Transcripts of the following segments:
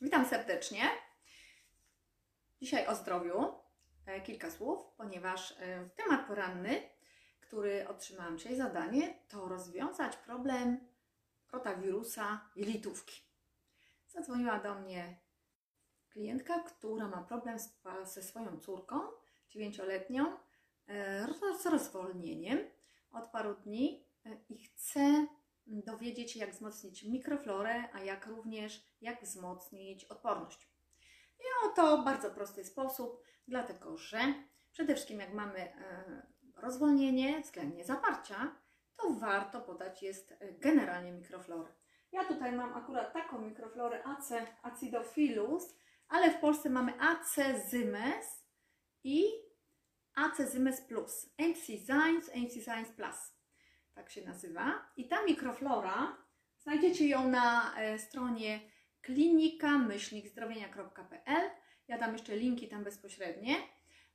Witam serdecznie. Dzisiaj o zdrowiu. E, kilka słów, ponieważ e, temat poranny, który otrzymałam dzisiaj zadanie, to rozwiązać problem protawirusa jelitówki. Zadzwoniła do mnie klientka, która ma problem ze swoją córką, dziewięcioletnią, e, z rozwolnieniem od paru dni i chce dowiedzieć się, jak wzmocnić mikroflorę, a jak również jak wzmocnić odporność. I to bardzo prosty sposób, dlatego że przede wszystkim jak mamy e, rozwolnienie względnie zaparcia, to warto podać jest e, generalnie mikroflorę. Ja tutaj mam akurat taką mikroflorę AC acidophilus, ale w Polsce mamy AC zymes i AC zymes plus, MC Science, MC Science plus tak się nazywa. I ta mikroflora, znajdziecie ją na e, stronie klinika-zdrowienia.pl. Ja dam jeszcze linki tam bezpośrednie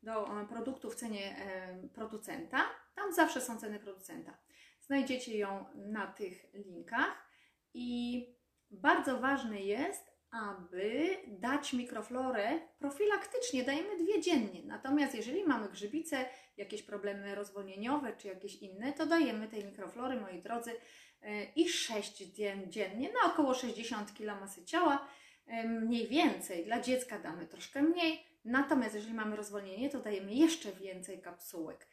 do e, produktów w cenie e, producenta. Tam zawsze są ceny producenta. Znajdziecie ją na tych linkach i bardzo ważne jest, aby dać mikroflorę profilaktycznie, dajemy dwie dziennie. Natomiast jeżeli mamy grzybice, jakieś problemy rozwolnieniowe czy jakieś inne, to dajemy tej mikroflory, moi drodzy, e, i 6 dziennie, na około 60 kg masy ciała, e, mniej więcej. Dla dziecka damy troszkę mniej, natomiast jeżeli mamy rozwolnienie, to dajemy jeszcze więcej kapsułek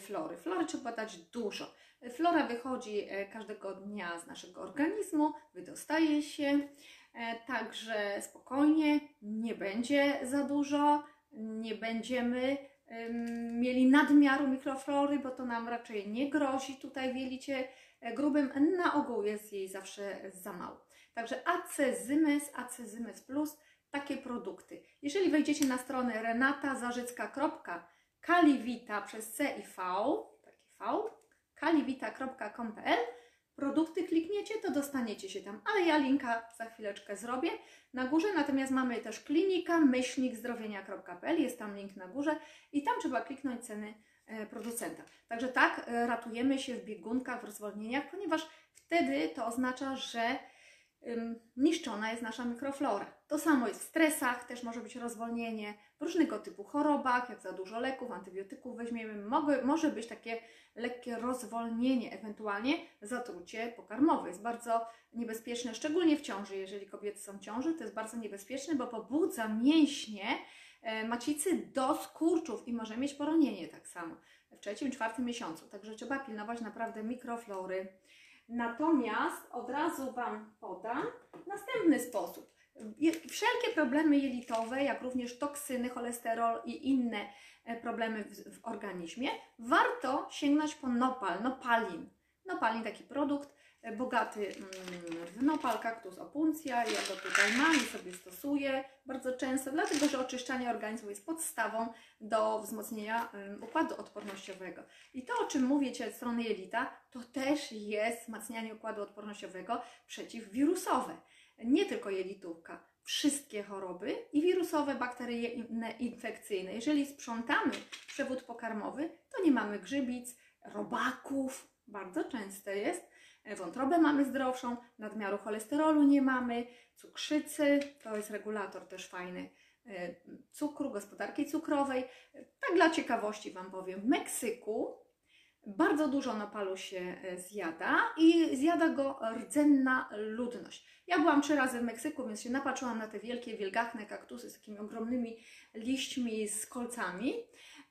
flory. Flory trzeba dać dużo. Flora wychodzi każdego dnia z naszego organizmu, wydostaje się, także spokojnie, nie będzie za dużo, nie będziemy mieli nadmiaru mikroflory, bo to nam raczej nie grozi tutaj w jelicie e, grubym. Na ogół jest jej zawsze za mało. Także Acezymes, Acezymes Plus, takie produkty. Jeżeli wejdziecie na stronę renatazarzycka.kalivita przez C i V, taki V, kalivita.com.pl produkty klikniecie, to dostaniecie się tam, ale ja linka za chwileczkę zrobię na górze, natomiast mamy też klinika myślnikzdrowienia.pl, jest tam link na górze i tam trzeba kliknąć ceny e, producenta. Także tak e, ratujemy się w biegunkach, w rozwolnieniach, ponieważ wtedy to oznacza, że niszczona jest nasza mikroflora. To samo jest w stresach, też może być rozwolnienie, w różnego typu chorobach, jak za dużo leków, antybiotyków weźmiemy, może być takie lekkie rozwolnienie, ewentualnie zatrucie pokarmowe. Jest bardzo niebezpieczne, szczególnie w ciąży. Jeżeli kobiety są w ciąży, to jest bardzo niebezpieczne, bo pobudza mięśnie e, macicy do skurczów i może mieć poronienie tak samo w trzecim, czwartym miesiącu. Także trzeba pilnować naprawdę mikroflory. Natomiast od razu Wam podam następny sposób. Wszelkie problemy jelitowe, jak również toksyny, cholesterol i inne e, problemy w, w organizmie, warto sięgnąć po nopal, nopalin. Nopalin taki produkt bogaty mm, w nopal, kaktus opuncja. Ja go tutaj mam i sobie stosuję bardzo często, dlatego że oczyszczanie organizmu jest podstawą do wzmocnienia układu odpornościowego. I to, o czym mówię Ci od strony jelita, to też jest wzmacnianie układu odpornościowego przeciwwirusowe nie tylko jelitówka, wszystkie choroby i wirusowe, bakteryjne, infekcyjne. Jeżeli sprzątamy przewód pokarmowy, to nie mamy grzybic, robaków, bardzo częste jest. Wątrobę mamy zdrowszą, nadmiaru cholesterolu nie mamy, cukrzycy, to jest regulator też fajny e, cukru, gospodarki cukrowej. Tak dla ciekawości Wam powiem, w Meksyku bardzo dużo napalu się e, zjada i zjada go rdzenna ludność. Ja byłam trzy razy w Meksyku, więc się napatrzyłam na te wielkie, wielgachne kaktusy z takimi ogromnymi liśćmi z kolcami.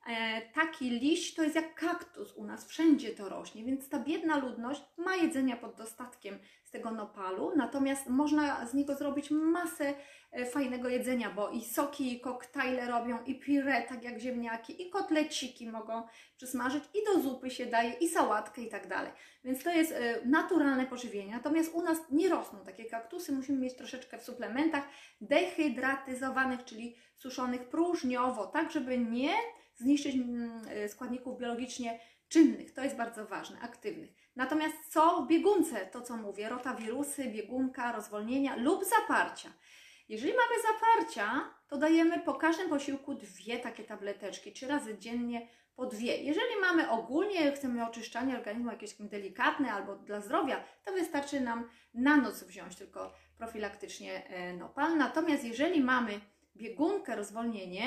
E, taki liść to jest jak kaktus u nas, wszędzie to rośnie, więc ta biedna ludność ma jedzenia pod dostatkiem z tego nopalu, natomiast można z niego zrobić masę e, fajnego jedzenia, bo i soki, i koktajle robią, i pire, tak jak ziemniaki, i kotleciki mogą przysmażyć, i do zupy się daje, i sałatkę, i tak dalej. Więc to jest e, naturalne pożywienie. Natomiast u nas nie rosną takie kaktusy, musimy mieć troszeczkę w suplementach dehydratyzowanych, czyli suszonych próżniowo, tak żeby nie zniszczyć mm, składników biologicznie czynnych, to jest bardzo ważne, aktywnych. Natomiast co w biegunce, to co mówię, rotawirusy, biegunka, rozwolnienia lub zaparcia. Jeżeli mamy zaparcia, to dajemy po każdym posiłku dwie takie tableteczki, trzy razy dziennie po dwie. Jeżeli mamy ogólnie, chcemy oczyszczanie organizmu jakieś delikatne albo dla zdrowia, to wystarczy nam na noc wziąć tylko profilaktycznie e, nopal. Natomiast jeżeli mamy biegunkę, rozwolnienie,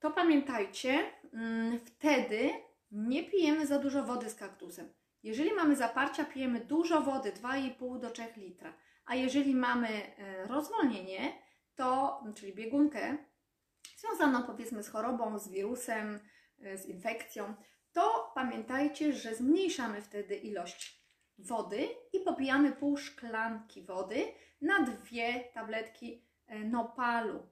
to pamiętajcie, mm, wtedy nie pijemy za dużo wody z kaktusem. Jeżeli mamy zaparcia, pijemy dużo wody, 2,5 do 3 litra. A jeżeli mamy e, rozwolnienie, to, czyli biegunkę, związaną powiedzmy z chorobą, z wirusem, e, z infekcją, to pamiętajcie, że zmniejszamy wtedy ilość wody i popijamy pół szklanki wody na dwie tabletki e, nopalu.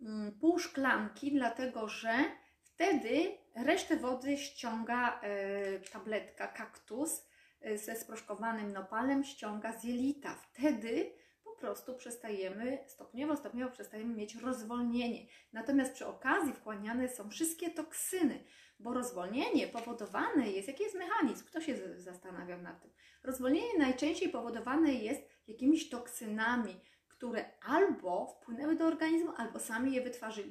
Mm, pół szklanki, dlatego że wtedy resztę wody ściąga e, tabletka kaktus e, ze sproszkowanym nopalem, ściąga z jelita. Wtedy po prostu przestajemy, stopniowo, stopniowo przestajemy mieć rozwolnienie. Natomiast przy okazji wchłaniane są wszystkie toksyny, bo rozwolnienie powodowane jest, jaki jest mechanizm? Kto się zastanawiał nad tym? Rozwolnienie najczęściej powodowane jest jakimiś toksynami, które albo wpłynęły do organizmu, albo sami je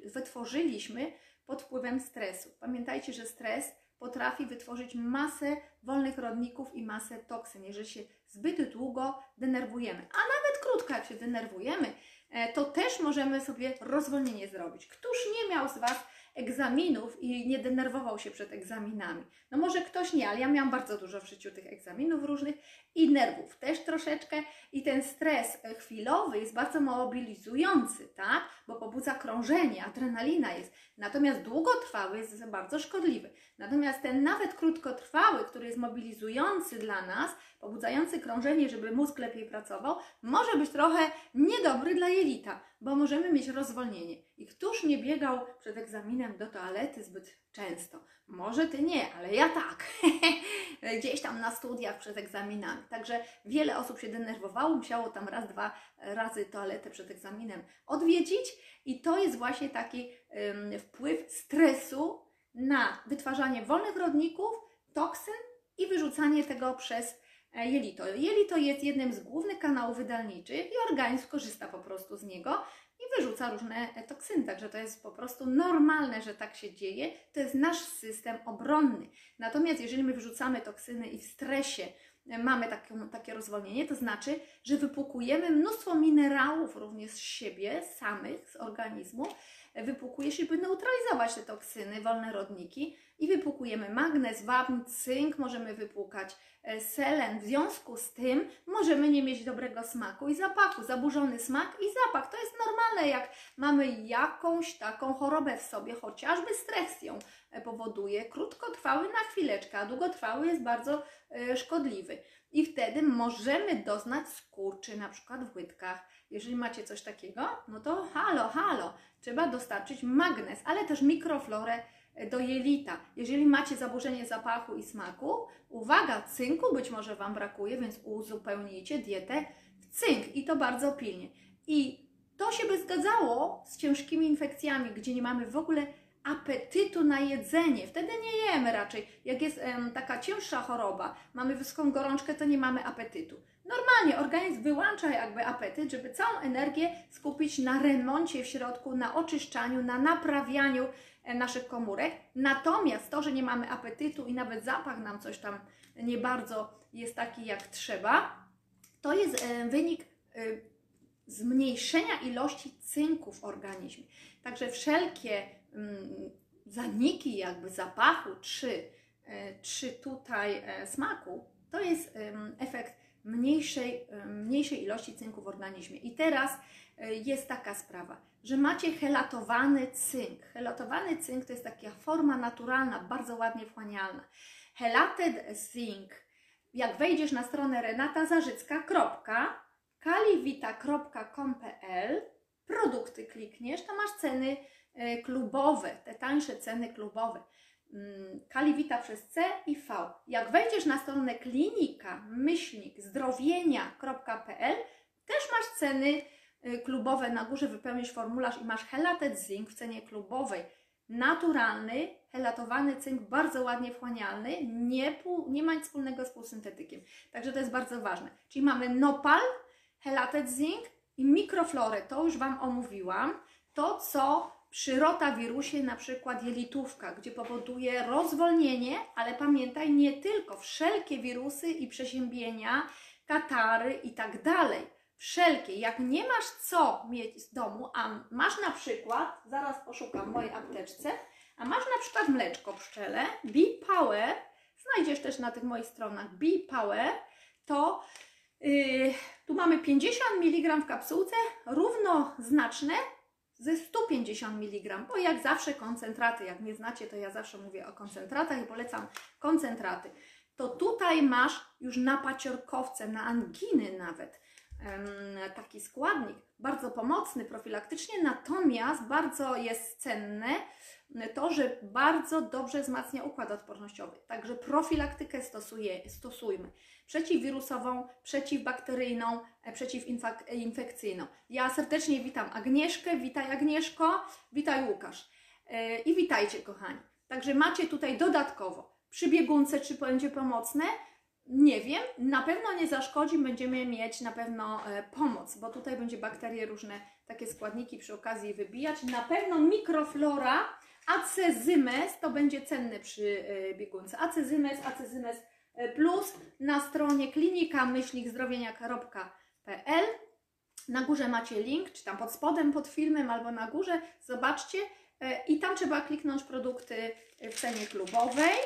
wytworzyliśmy pod wpływem stresu. Pamiętajcie, że stres potrafi wytworzyć masę wolnych rodników i masę toksyn, jeżeli się zbyt długo denerwujemy. A nawet krótko, jak się denerwujemy, e, to też możemy sobie rozwolnienie zrobić. Któż nie miał z Was egzaminów i nie denerwował się przed egzaminami. No może ktoś nie, ale ja miałam bardzo dużo w życiu tych egzaminów różnych i nerwów też troszeczkę i ten stres chwilowy jest bardzo mobilizujący, tak? Bo pobudza krążenie, adrenalina jest. Natomiast długotrwały jest bardzo szkodliwy. Natomiast ten nawet krótkotrwały, który jest mobilizujący dla nas, pobudzający krążenie, żeby mózg lepiej pracował, może być trochę niedobry dla jelita, bo możemy mieć rozwolnienie. I któż nie biegał przed egzaminem do toalety zbyt często? Może ty nie, ale ja tak. Gdzieś tam na studiach przed egzaminami. Także wiele osób się denerwowało, musiało tam raz, dwa razy toaletę przed egzaminem odwiedzić, i to jest właśnie taki um, wpływ stresu na wytwarzanie wolnych rodników, toksyn i wyrzucanie tego przez e, jelito. Jelito jest jednym z głównych kanałów wydalniczych i organizm korzysta po prostu z niego i wyrzuca różne e, toksyny. Także to jest po prostu normalne, że tak się dzieje. To jest nasz system obronny. Natomiast jeżeli my wyrzucamy toksyny i w stresie e, mamy takie, takie rozwolnienie, to znaczy, że wypłukujemy mnóstwo minerałów również z siebie, samych, z organizmu, wypłukuje się, by neutralizować te toksyny, wolne rodniki i wypłukujemy magnez, wapń, cynk, możemy wypłukać e, selen. W związku z tym możemy nie mieć dobrego smaku i zapachu, zaburzony smak i zapach. To jest normalne, jak mamy jakąś taką chorobę w sobie, chociażby stres ją e, powoduje. Krótkotrwały na chwileczkę, a długotrwały jest bardzo e, szkodliwy. I wtedy możemy doznać skurczy, na przykład w łydkach. Jeżeli macie coś takiego, no to halo, halo, trzeba dostarczyć magnez, ale też mikroflorę do jelita. Jeżeli macie zaburzenie zapachu i smaku, uwaga, cynku być może Wam brakuje, więc uzupełnijcie dietę w cynk i to bardzo pilnie. I to się by zgadzało z ciężkimi infekcjami, gdzie nie mamy w ogóle apetytu na jedzenie. Wtedy nie jemy raczej. Jak jest em, taka cięższa choroba, mamy wysoką gorączkę, to nie mamy apetytu. Normalnie organizm wyłącza jakby apetyt, żeby całą energię skupić na remoncie w środku, na oczyszczaniu, na naprawianiu e, naszych komórek. Natomiast to, że nie mamy apetytu i nawet zapach nam coś tam nie bardzo jest taki jak trzeba, to jest e, wynik e, zmniejszenia ilości cynku w organizmie. Także wszelkie mm, zaniki jakby zapachu czy, czy tutaj smaku, to jest efekt mniejszej, mniejszej ilości cynku w organizmie. I teraz e, jest taka sprawa, że macie helatowany cynk. Helatowany cynk to jest taka forma naturalna, bardzo ładnie wchłanialna. Helated zinc, jak wejdziesz na stronę renatazażycka.kalivita.com.pl produkty klikniesz, to masz ceny e, klubowe, te tańsze ceny klubowe. Mm, Kaliwita przez C i V. Jak wejdziesz na stronę klinika myślnik zdrowienia.pl, też masz ceny y, klubowe na górze, wypełnisz formularz i masz helatet zinc w cenie klubowej. Naturalny, helatowany cynk, bardzo ładnie wchłanialny, nie, pół, nie ma nic wspólnego z półsyntetykiem. Także to jest bardzo ważne. Czyli mamy nopal, helatet zinc i mikroflorę. To już Wam omówiłam. To, co przy rotawirusie na przykład jelitówka, gdzie powoduje rozwolnienie, ale pamiętaj, nie tylko, wszelkie wirusy i przeziębienia, katary i tak dalej wszelkie. Jak nie masz co mieć z domu, a masz na przykład, zaraz poszukam w mojej apteczce, a masz na przykład mleczko pszczele, Bee Power, znajdziesz też na tych moich stronach Bee Power, to yy, tu mamy 50 mg w kapsułce, równoznaczne ze 150 mg, bo jak zawsze koncentraty, jak mnie znacie, to ja zawsze mówię o koncentratach i polecam koncentraty. To tutaj masz już na paciorkowce, na anginy nawet, taki składnik, bardzo pomocny profilaktycznie, natomiast bardzo jest cenne to, że bardzo dobrze wzmacnia układ odpornościowy. Także profilaktykę stosuje, stosujmy. Przeciwwirusową, przeciwbakteryjną, e, przeciwinfekcyjną. Ja serdecznie witam Agnieszkę, witaj Agnieszko, witaj Łukasz. E, I witajcie kochani. Także macie tutaj dodatkowo przy biegunce, czy będzie pomocne, nie wiem, na pewno nie zaszkodzi, będziemy mieć na pewno e, pomoc, bo tutaj będzie bakterie, różne takie składniki przy okazji wybijać. Na pewno mikroflora, acezymes to będzie cenne przy e, biegunce. Acezymes, acezymes e, plus na stronie klinika myślnikzdrowienia.pl na górze macie link, czy tam pod spodem pod filmem albo na górze, zobaczcie i tam trzeba kliknąć produkty w cenie klubowej.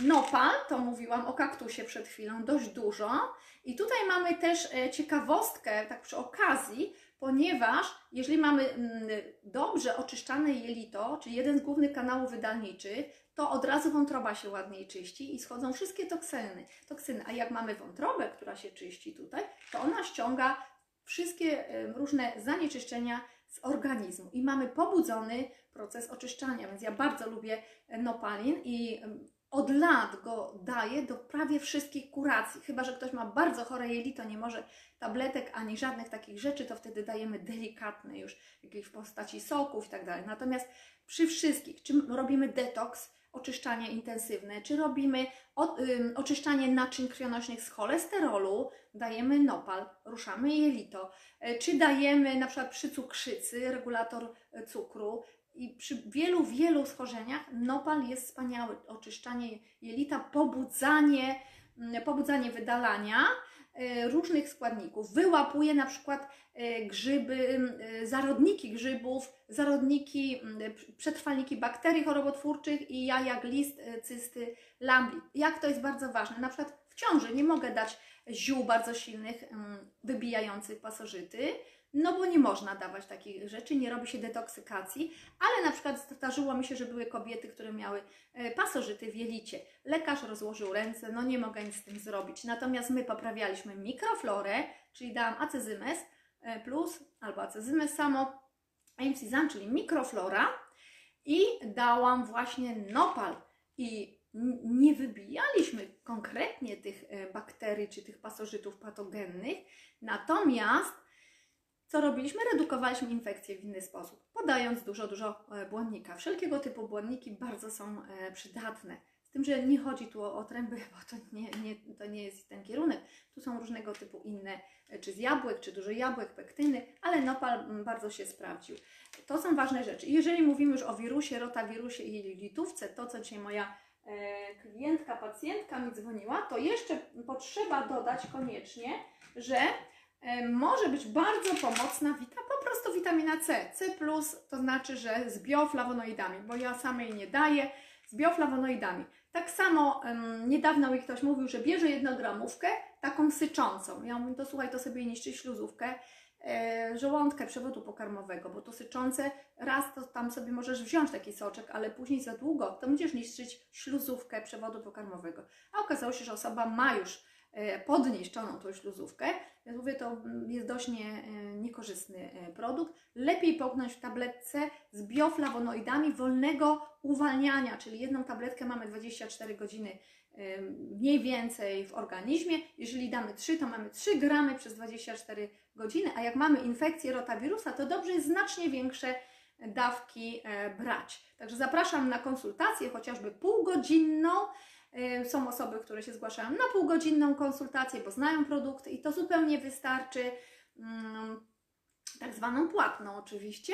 Nopal, to mówiłam o kaktusie przed chwilą, dość dużo. I tutaj mamy też ciekawostkę, tak przy okazji, ponieważ jeżeli mamy mm, dobrze oczyszczane jelito, czyli jeden z głównych kanałów wydalniczych, to od razu wątroba się ładniej czyści i schodzą wszystkie toksyny. toksyny. A jak mamy wątrobę, która się czyści tutaj, to ona ściąga wszystkie różne zanieczyszczenia z organizmu i mamy pobudzony proces oczyszczania, więc ja bardzo lubię e, nopalin i od lat go daję do prawie wszystkich kuracji. Chyba, że ktoś ma bardzo chore jelito, nie może tabletek ani żadnych takich rzeczy, to wtedy dajemy delikatne już, jakieś w postaci soków i tak dalej. Natomiast przy wszystkich, czy robimy detoks, oczyszczanie intensywne, czy robimy o, oczyszczanie naczyń krwionośnych z cholesterolu, dajemy nopal, ruszamy jelito, y, czy dajemy na przykład przy cukrzycy regulator e, cukru, i przy wielu, wielu schorzeniach nopal jest wspaniały. Oczyszczanie jelita, pobudzanie, mm, pobudzanie wydalania e, różnych składników. Wyłapuje na przykład e, grzyby, e, zarodniki grzybów, zarodniki, przetrwalniki bakterii chorobotwórczych i jaja glist, cysty, lambli. Jak to jest bardzo ważne? Na przykład w ciąży nie mogę dać ziół bardzo silnych, wybijających pasożyty, no bo nie można dawać takich rzeczy, nie robi się detoksykacji, ale na przykład zdarzyło mi się, że były kobiety, które miały e, pasożyty w jelicie. Lekarz rozłożył ręce, no nie mogę nic z tym zrobić. Natomiast my poprawialiśmy mikroflorę, czyli dałam acezymes e, plus albo acezymes samo, AMC-ZAN, czyli mikroflora i dałam właśnie nopal i nie wybijaliśmy konkretnie tych e, bakterii czy tych pasożytów patogennych, natomiast co robiliśmy? Redukowaliśmy infekcję w inny sposób, podając dużo, dużo e, błonnika. Wszelkiego typu błonniki bardzo są e, przydatne. Z tym, że nie chodzi tu o, tręby, bo to nie, nie, to nie jest ten kierunek. Tu są różnego typu inne, e, czy z jabłek, czy dużo jabłek, pektyny, ale nopal bardzo się sprawdził. To są ważne rzeczy. Jeżeli mówimy już o wirusie, rotawirusie i litówce, to co dzisiaj moja klientka, pacjentka mi dzwoniła, to jeszcze potrzeba dodać koniecznie, że może być bardzo pomocna wita, po prostu witamina C. C+, to znaczy, że z bioflawonoidami, bo ja samej nie daję, z bioflawonoidami. Tak samo um, niedawno mi ktoś mówił, że bierze jednogramówkę, taką syczącą. Ja mówię, to słuchaj, to sobie niszczy śluzówkę, e, żołądkę przewodu pokarmowego, bo to syczące, raz to tam sobie możesz wziąć taki soczek, ale później za długo to będziesz niszczyć śluzówkę przewodu pokarmowego. A okazało się, że osoba ma już E, podniszczoną tą śluzówkę. Więc mówię, to jest dość nie, e, niekorzystny e, produkt. Lepiej połknąć w tabletce z bioflawonoidami wolnego uwalniania, czyli jedną tabletkę mamy 24 godziny mniej więcej w organizmie. Jeżeli damy 3, to mamy 3 gramy przez 24 godziny, a jak mamy infekcję rotawirusa, to dobrze jest znacznie większe dawki brać. Także zapraszam na konsultację, chociażby półgodzinną, są osoby, które się zgłaszają na półgodzinną konsultację, bo znają produkty i to zupełnie wystarczy. Mm, tak zwaną płatną oczywiście.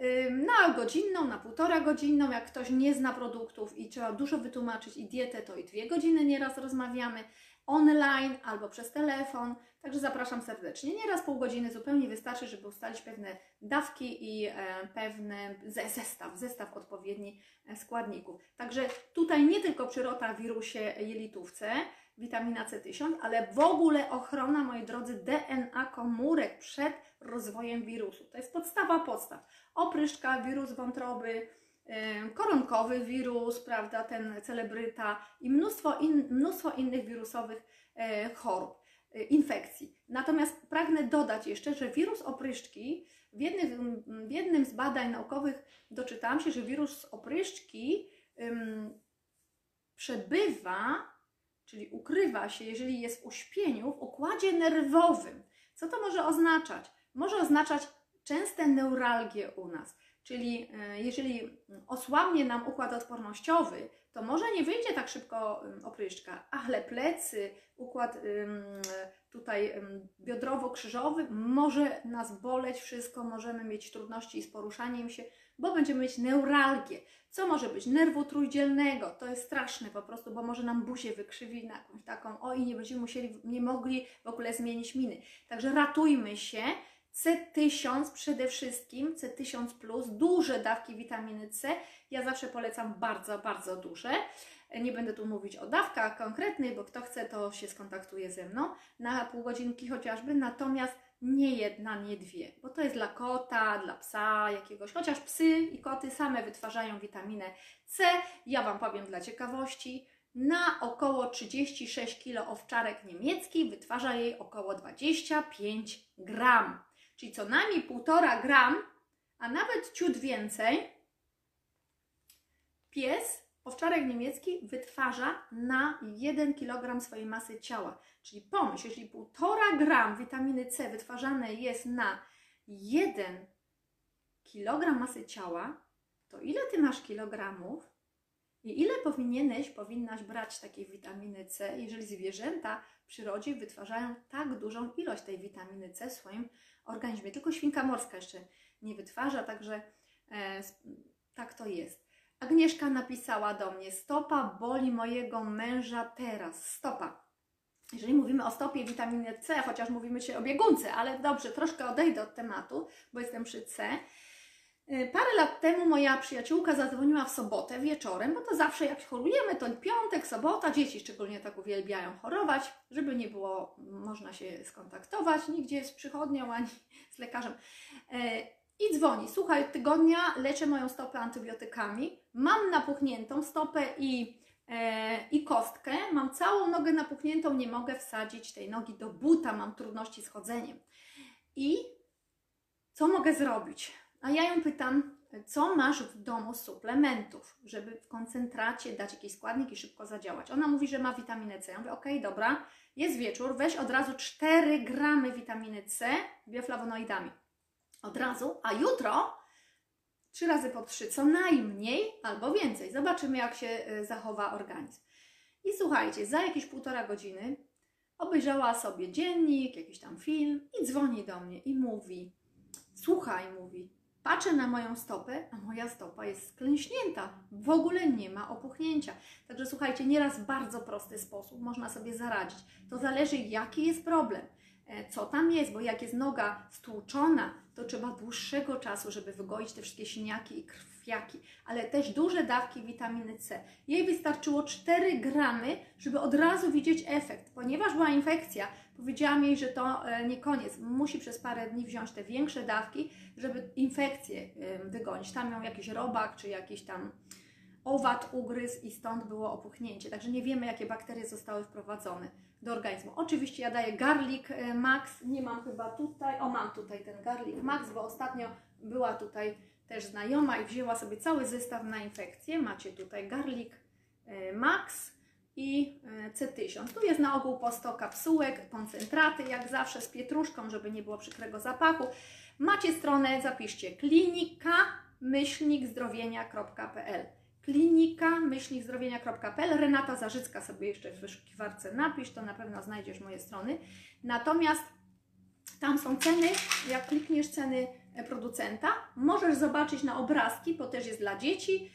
Y, na godzinną, na półtora godzinną, jak ktoś nie zna produktów i trzeba dużo wytłumaczyć i dietę, to i dwie godziny nieraz rozmawiamy. online albo przez telefon. Także zapraszam serdecznie. Nieraz pół godziny zupełnie wystarczy, żeby ustalić pewne dawki i e, pewny zestaw, zestaw odpowiedni e, składników. Także tutaj nie tylko przy rotawirusie jelitówce, witamina C1000, ale w ogóle ochrona, moi drodzy, DNA komórek przed rozwojem wirusu. To jest podstawa podstaw. Opryszczka, wirus wątroby, koronkowy wirus, prawda, ten celebryta i mnóstwo, in, mnóstwo innych wirusowych e, chorób, e, infekcji. Natomiast pragnę dodać jeszcze, że wirus opryszczki, w jednym, w jednym z badań naukowych doczytałam się, że wirus opryszczki um, przebywa, czyli ukrywa się, jeżeli jest w uśpieniu, w układzie nerwowym. Co to może oznaczać? Może oznaczać częste neuralgie u nas. Czyli e, jeżeli osłabnie nam układ odpornościowy, to może nie wyjdzie tak szybko opryszczka, ale plecy, układ tutaj biodrowo-krzyżowy może nas boleć wszystko, możemy mieć trudności z poruszaniem się, bo będziemy mieć neuralgię. Co może być? Nerwu trójdzielnego. To jest straszne po prostu, bo może nam buzię wykrzywi na jakąś taką, o i nie będziemy musieli, nie mogli w ogóle zmienić miny. Także ratujmy się C1000 przede wszystkim, C1000 plus, duże dawki witaminy C. Ja zawsze polecam bardzo, bardzo duże. Nie będę tu mówić o dawkach konkretnych, bo kto chce, to się skontaktuje ze mną na pół godzinki chociażby. Natomiast nie jedna, nie dwie, bo to jest dla kota, dla psa jakiegoś, chociaż psy i koty same wytwarzają witaminę C. Ja Wam powiem dla ciekawości, na około 36 kg owczarek niemiecki wytwarza jej około 25 gram czyli co najmniej 1,5 gram, a nawet ciut więcej, pies, owczarek niemiecki, wytwarza na 1 kg swojej masy ciała. Czyli pomyśl, jeśli 1,5 gram witaminy C wytwarzane jest na 1 kg masy ciała, to ile ty masz kilogramów i ile powinieneś, powinnaś brać takiej witaminy C, jeżeli zwierzęta w przyrodzie wytwarzają tak dużą ilość tej witaminy C w swoim organizmie. Tylko świnka morska jeszcze nie wytwarza, także e, tak to jest. Agnieszka napisała do mnie: Stopa boli mojego męża teraz. Stopa. Jeżeli mówimy o stopie witaminy C, chociaż mówimy dzisiaj o biegunce, ale dobrze, troszkę odejdę od tematu, bo jestem przy C. E, parę lat temu moja przyjaciółka zadzwoniła w sobotę wieczorem, bo to zawsze jak chorujemy, to piątek, sobota, dzieci szczególnie tak uwielbiają chorować, żeby nie było, można się skontaktować nigdzie z przychodnią ani z lekarzem. E, I dzwoni, słuchaj, od tygodnia leczę moją stopę antybiotykami, mam napuchniętą stopę i, e, i kostkę, mam całą nogę napuchniętą, nie mogę wsadzić tej nogi do buta, mam trudności z chodzeniem. I co mogę zrobić? A ja ją pytam, co masz w domu suplementów, żeby w koncentracie dać jakiś składnik i szybko zadziałać. Ona mówi, że ma witaminę C. Ja mówię, okej, okay, dobra, jest wieczór, weź od razu 4 gramy witaminy C bioflawonoidami. Od razu, a jutro 3 razy po 3 co najmniej albo więcej. Zobaczymy, jak się y, zachowa organizm. I słuchajcie, za jakieś półtora godziny obejrzała sobie dziennik, jakiś tam film i dzwoni do mnie i mówi: Słuchaj, mówi, Patrzę na moją stopę, a moja stopa jest sklęśnięta. W ogóle nie ma opuchnięcia. Także słuchajcie, nieraz bardzo prosty sposób można sobie zaradzić. To zależy, jaki jest problem, e, co tam jest, bo jak jest noga stłuczona, to trzeba dłuższego czasu, żeby wygoić te wszystkie siniaki i krwiaki, ale też duże dawki witaminy C. Jej wystarczyło 4 gramy, żeby od razu widzieć efekt. Ponieważ była infekcja, powiedziałam jej, że to e, nie koniec. Musi przez parę dni wziąć te większe dawki, żeby infekcję wygonić. Tam miał jakiś robak, czy jakiś tam owad ugryzł i stąd było opuchnięcie. Także nie wiemy, jakie bakterie zostały wprowadzone do organizmu. Oczywiście ja daję garlic e, max, nie mam chyba tutaj, o mam tutaj ten garlic max, bo ostatnio była tutaj też znajoma i wzięła sobie cały zestaw na infekcję. Macie tutaj garlic e, max i e, C1000. Tu jest na ogół po 100 kapsułek, koncentraty, jak zawsze z pietruszką, żeby nie było przykrego zapachu. Macie stronę, zapiszcie klinika myślnikzdrowienia.pl klinika myślnikzdrowienia.pl Renata Zarzycka sobie jeszcze w wyszukiwarce napisz, to na pewno znajdziesz moje strony. Natomiast tam są ceny, jak klikniesz ceny producenta, możesz zobaczyć na obrazki, bo też jest dla dzieci,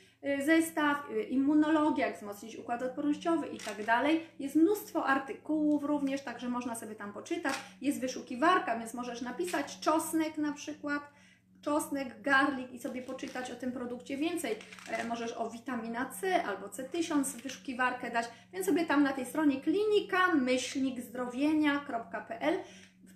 zestaw, y, immunologia, jak wzmocnić układ odpornościowy i tak dalej. Jest mnóstwo artykułów również, także można sobie tam poczytać. Jest wyszukiwarka, więc możesz napisać czosnek na przykład, czosnek, garlic i sobie poczytać o tym produkcie więcej. E, możesz o witamina C albo C1000 wyszukiwarkę dać, więc sobie tam na tej stronie klinika myślnik zdrowienia.pl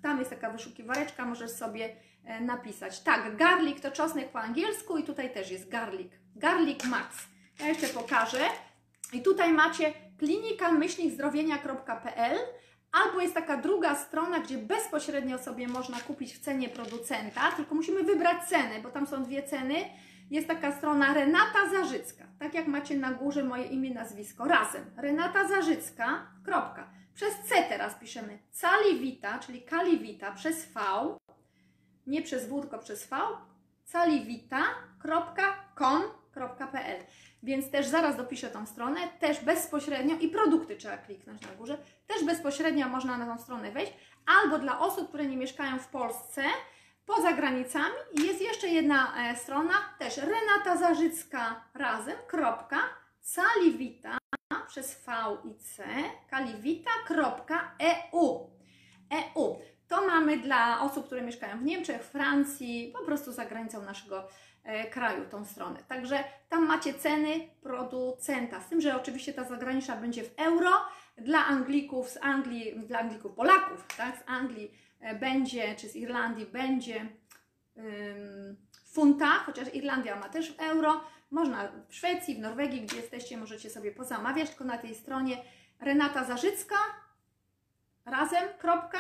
tam jest taka wyszukiwareczka, możesz sobie e, napisać. Tak, garlic to czosnek po angielsku i tutaj też jest garlic. Garlic Max. Ja jeszcze pokażę. I tutaj macie klinika myślnik zdrowienia.pl Albo jest taka druga strona, gdzie bezpośrednio sobie można kupić w cenie producenta, tylko musimy wybrać cenę, bo tam są dwie ceny. Jest taka strona Renata Zarzycka, tak jak macie na górze moje imię, nazwisko, razem. Renata Zarzycka, kropka. Przez C teraz piszemy Calivita, czyli Calivita przez V, nie przez W, tylko przez V, calivita.com.pl więc też zaraz dopiszę tą stronę, też bezpośrednio i produkty trzeba kliknąć na górze, też bezpośrednio można na tą stronę wejść, albo dla osób, które nie mieszkają w Polsce, poza granicami jest jeszcze jedna e, strona, też Renata Zarzycka razem, kropka, przez V i C, kalivita.eu. EU. To mamy dla osób, które mieszkają w Niemczech, Francji, po prostu za granicą naszego E, kraju tą stronę. Także tam macie ceny producenta. Z tym, że oczywiście ta zagraniczna będzie w euro. Dla Anglików z Anglii, dla Anglików, Polaków, tak, z Anglii e, będzie, czy z Irlandii będzie w funtach, chociaż Irlandia ma też w euro. Można w Szwecji, w Norwegii, gdzie jesteście, możecie sobie pozamawiać, tylko na tej stronie Renata Zarzycka razem, kropka,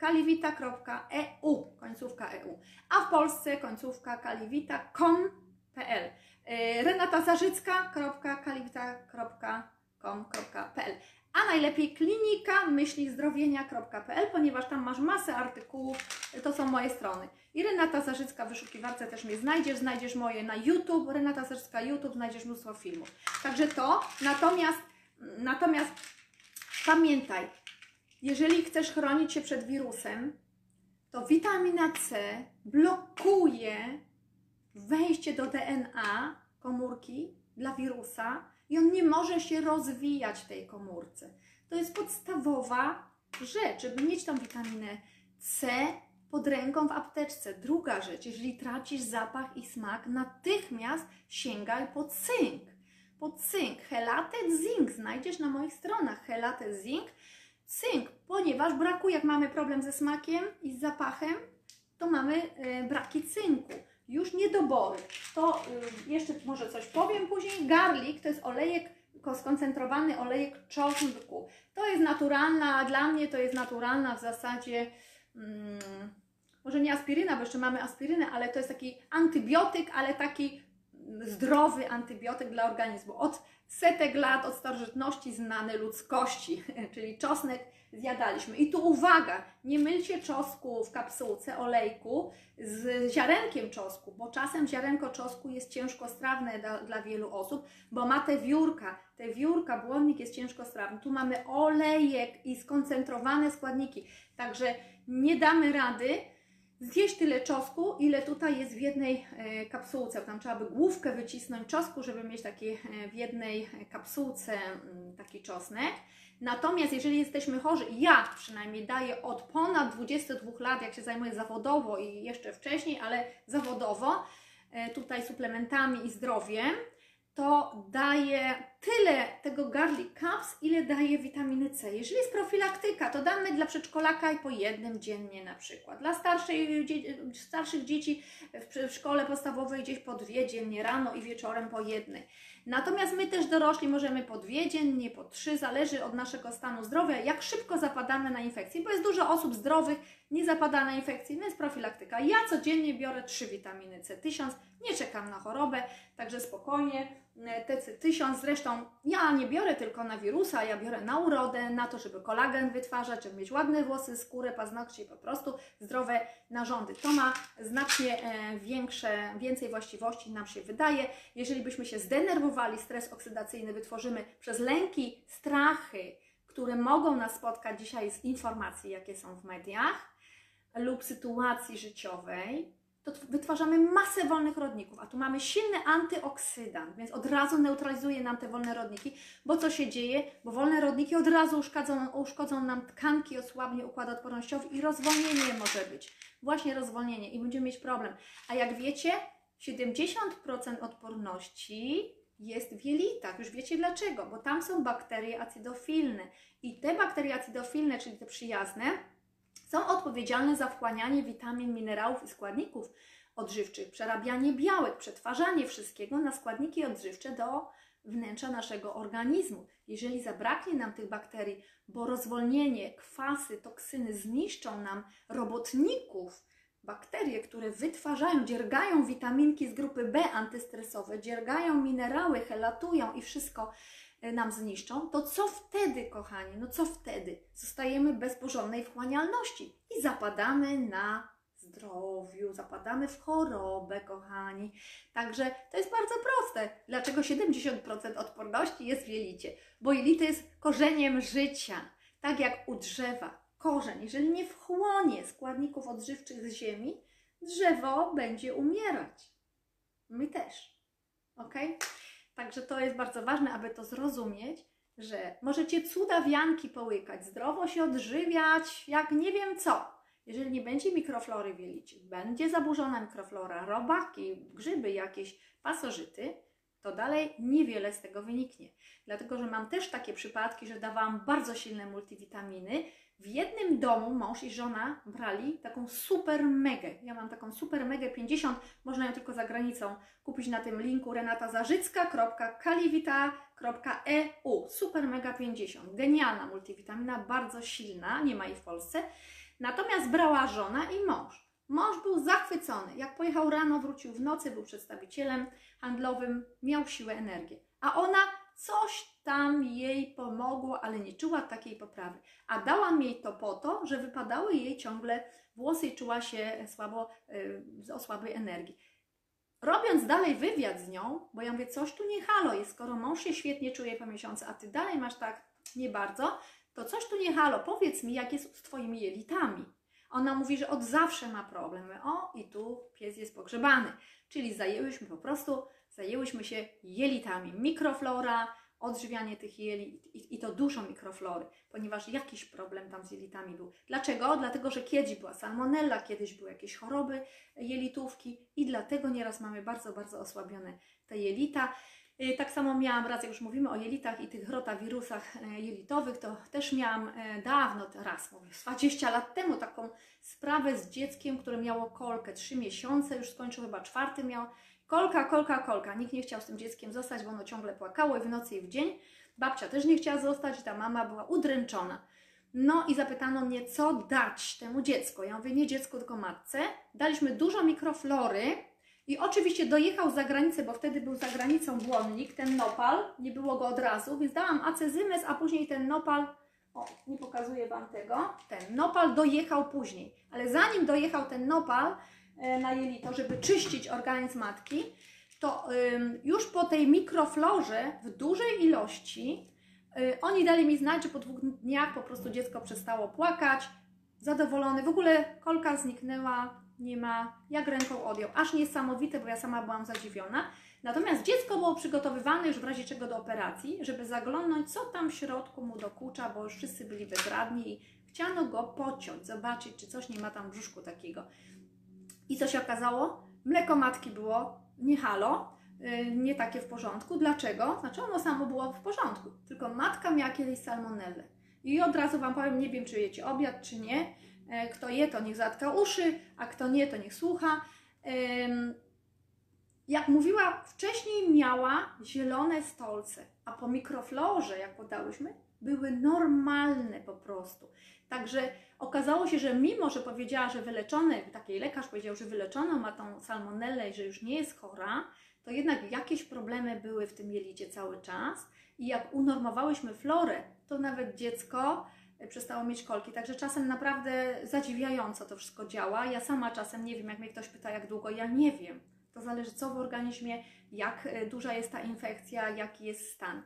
kaliwita.eu, końcówka EU, a w Polsce końcówka kaliwita.com.pl. E, Renata Zarzycka.kaliwita.com.pl a najlepiej klinika myślizdrowienia.pl, ponieważ tam masz masę artykułów, to są moje strony. I Renata Zarzycka w wyszukiwarce też mnie znajdziesz, znajdziesz moje na YouTube, Renata Zarzycka YouTube, znajdziesz mnóstwo filmów. Także to, natomiast, natomiast pamiętaj, jeżeli chcesz chronić się przed wirusem, to witamina C blokuje wejście do DNA komórki dla wirusa i on nie może się rozwijać w tej komórce. To jest podstawowa rzecz, żeby mieć tą witaminę C pod ręką w apteczce. Druga rzecz, jeżeli tracisz zapach i smak, natychmiast sięgaj po cynk. Po cynk. Helatet zinc znajdziesz na moich stronach. Helatet zinc cynk, ponieważ brakuje, jak mamy problem ze smakiem i z zapachem, to mamy e, braki cynku. Już niedobory. To e, jeszcze może coś powiem później. Garlic to jest olejek, skoncentrowany olejek czosnku. To jest naturalna, dla mnie to jest naturalna w zasadzie, mm, może nie aspiryna, bo jeszcze mamy aspirynę, ale to jest taki antybiotyk, ale taki zdrowy antybiotyk dla organizmu. Od setek lat, od starożytności znany ludzkości, czyli czosnek zjadaliśmy. I tu uwaga, nie mylcie czosku w kapsułce olejku z ziarenkiem czosku, bo czasem ziarenko czosku jest ciężkostrawne dla, dla wielu osób, bo ma te wiórka, te wiórka, błonnik jest ciężkostrawny. Tu mamy olejek i skoncentrowane składniki, także nie damy rady zjeść tyle czosku, ile tutaj jest w jednej e, kapsułce. Tam trzeba by główkę wycisnąć czosku, żeby mieć taki e, w jednej kapsułce mm, taki czosnek. Natomiast jeżeli jesteśmy chorzy, ja przynajmniej daję od ponad 22 lat, jak się zajmuję zawodowo i jeszcze wcześniej, ale zawodowo, e, tutaj suplementami i zdrowiem, to daje tyle tego garlic cups, ile daje witaminy C. Jeżeli jest profilaktyka, to damy dla przedszkolaka i po jednym dziennie na przykład. Dla starszej, starszych dzieci w szkole podstawowej gdzieś po dwie dziennie, rano i wieczorem po jednej. Natomiast my też dorośli możemy po dwie dziennie, po trzy, zależy od naszego stanu zdrowia, jak szybko zapadamy na infekcje, bo jest dużo osób zdrowych, nie zapada na infekcje, więc profilaktyka. Ja codziennie biorę trzy witaminy C, tysiąc, nie czekam na chorobę, także spokojnie. E, te tysiąc zresztą ja nie biorę tylko na wirusa, ja biorę na urodę, na to, żeby kolagen wytwarzać, żeby mieć ładne włosy, skórę, paznokcie, po prostu zdrowe narządy. To ma znacznie e, większe, więcej właściwości nam się wydaje. Jeżeli byśmy się zdenerwowali, stres oksydacyjny wytworzymy przez lęki, strachy, które mogą nas spotkać dzisiaj z informacji, jakie są w mediach lub sytuacji życiowej, to tw- wytwarzamy masę wolnych rodników, a tu mamy silny antyoksydant, więc od razu neutralizuje nam te wolne rodniki, bo co się dzieje? Bo wolne rodniki od razu uszkodzą, uszkodzą nam tkanki, osłabnie układ odpornościowy i rozwolnienie może być. Właśnie rozwolnienie i będziemy mieć problem. A jak wiecie, 70% odporności jest w jelitach. Już wiecie dlaczego? Bo tam są bakterie acydofilne. I te bakterie acydofilne, czyli te przyjazne, są odpowiedzialne za wchłanianie witamin, minerałów i składników odżywczych, przerabianie białek, przetwarzanie wszystkiego na składniki odżywcze do wnętrza naszego organizmu. Jeżeli zabraknie nam tych bakterii, bo rozwolnienie, kwasy, toksyny zniszczą nam robotników, bakterie, które wytwarzają, dziergają witaminki z grupy B antystresowe, dziergają minerały, helatują i wszystko nam zniszczą, to co wtedy, kochani? No co wtedy? Zostajemy bez porządnej wchłanialności i zapadamy na zdrowiu, zapadamy w chorobę, kochani. Także to jest bardzo proste. Dlaczego 70% odporności jest w jelicie? Bo jelito jest korzeniem życia. Tak jak u drzewa. Korzeń, jeżeli nie wchłonie składników odżywczych z ziemi, drzewo będzie umierać. My też. Ok? Także to jest bardzo ważne, aby to zrozumieć, że możecie cudawianki połykać, zdrowo się odżywiać, jak nie wiem co. Jeżeli nie będzie mikroflory w jelicie, będzie zaburzona mikroflora, robaki, grzyby jakieś, pasożyty, to dalej niewiele z tego wyniknie. Dlatego, że mam też takie przypadki, że dawałam bardzo silne multivitaminy. W jednym domu mąż i żona brali taką super megę. Ja mam taką super megę 50, można ją tylko za granicą kupić na tym linku renatazarzycka.kaliwita.eu. Super mega 50. Genialna multivitamina, bardzo silna, nie ma jej w Polsce. Natomiast brała żona i mąż. Mąż był zachwycony. Jak pojechał rano, wrócił w nocy, był przedstawicielem handlowym, miał siłę, energię. A ona coś tam jej pomogło, ale nie czuła takiej poprawy. A dałam jej to po to, że wypadały jej ciągle włosy i czuła się słabo, yy, o słabej energii. Robiąc dalej wywiad z nią, bo ja mówię, coś tu nie halo jest, skoro mąż się świetnie czuje po miesiącu, a ty dalej masz tak nie bardzo, to coś tu nie halo, powiedz mi, jak jest z twoimi jelitami. Ona mówi, że od zawsze ma problemy. O, i tu pies jest pogrzebany. Czyli zajęłyśmy po prostu, zajęłyśmy się jelitami. Mikroflora, odżywianie tych jelit i, i to dużo mikroflory, ponieważ jakiś problem tam z jelitami był. Dlaczego? Dlatego, że kiedyś była salmonella, kiedyś były jakieś choroby jelitówki i dlatego nieraz mamy bardzo, bardzo osłabione te jelita. Y, Tak samo miałam raz, jak już mówimy o jelitach i tych rotawirusach e, jelitowych, to też miałam e, dawno, raz mówię, z 20 lat temu taką sprawę z dzieckiem, które miało kolkę 3 miesiące, już skończył chyba czwarty miał. Kolka, kolka, kolka. Nikt nie chciał z tym dzieckiem zostać, bo ono ciągle płakało i w nocy i w dzień. Babcia też nie chciała zostać, ta mama była udręczona. No i zapytano mnie, co dać temu dziecku. Ja mówię, nie dziecku, tylko matce. Daliśmy dużo mikroflory, i oczywiście dojechał za granicę, bo wtedy był za granicą błonnik, ten nopal, nie było go od razu, więc dałam acezymez, a później ten nopal, o, nie pokazuję Wam tego, ten nopal dojechał później. Ale zanim dojechał ten nopal na jelito, żeby czyścić organizm matki, to już po tej mikroflorze w dużej ilości y, oni dali mi znać, że po dwóch dniach po prostu dziecko przestało płakać, zadowolony, w ogóle kolka zniknęła, nie ma, jak ręką odjął. Aż niesamowite, bo ja sama byłam zadziwiona. Natomiast dziecko było przygotowywane już w razie czego do operacji, żeby zaglądnąć, co tam w środku mu dokucza, bo już wszyscy byli bezradni i chciano go pociąć, zobaczyć, czy coś nie ma tam w brzuszku takiego. I co się okazało? Mleko matki było nie halo, yy, nie takie w porządku. Dlaczego? Znaczy ono samo było w porządku, tylko matka miała kiedyś salmonellę. I od razu Wam powiem, nie wiem, czy jecie obiad, czy nie. E, Kto je, to niech zatka uszy, a kto nie, to niech słucha. Jak mówiła, wcześniej miała zielone stolce, a po mikroflorze, jak podałyśmy, były normalne po prostu. Także okazało się, że mimo, że powiedziała, że wyleczony, taki lekarz powiedział, że wyleczono ma tą salmonellę i że już nie jest chora, to jednak jakieś problemy były w tym jelicie cały czas. I jak unormowałyśmy florę, to nawet dziecko e, przestało mieć kolki. Także czasem naprawdę zadziwiająco to wszystko działa. Ja sama czasem nie wiem, jak mnie ktoś pyta, jak długo, ja nie wiem. To zależy, co w organizmie, jak e, duża jest ta infekcja, jaki jest stan.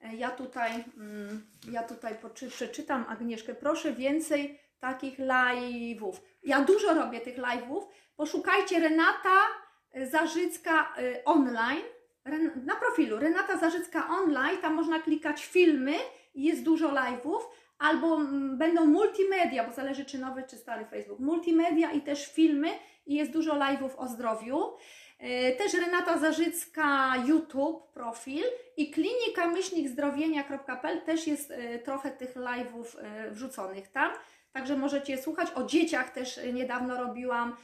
E, Ja tutaj, mm, ja tutaj przeczytam Agnieszkę. Proszę więcej takich live'ów. Ja dużo robię tych live'ów. Poszukajcie Renata Zarzycka y, online na profilu Renata Zarzycka online. Tam można klikać filmy i jest dużo live'ów. Albo mm, będą multimedia, bo zależy czy nowy, czy stary Facebook. Multimedia i też filmy i jest dużo live'ów o zdrowiu. E, Też Renata Zarzycka YouTube profil i klinika myślnikzdrowienia.pl też jest e, trochę tych live'ów e, wrzuconych tam. Także możecie słuchać. O dzieciach też niedawno robiłam,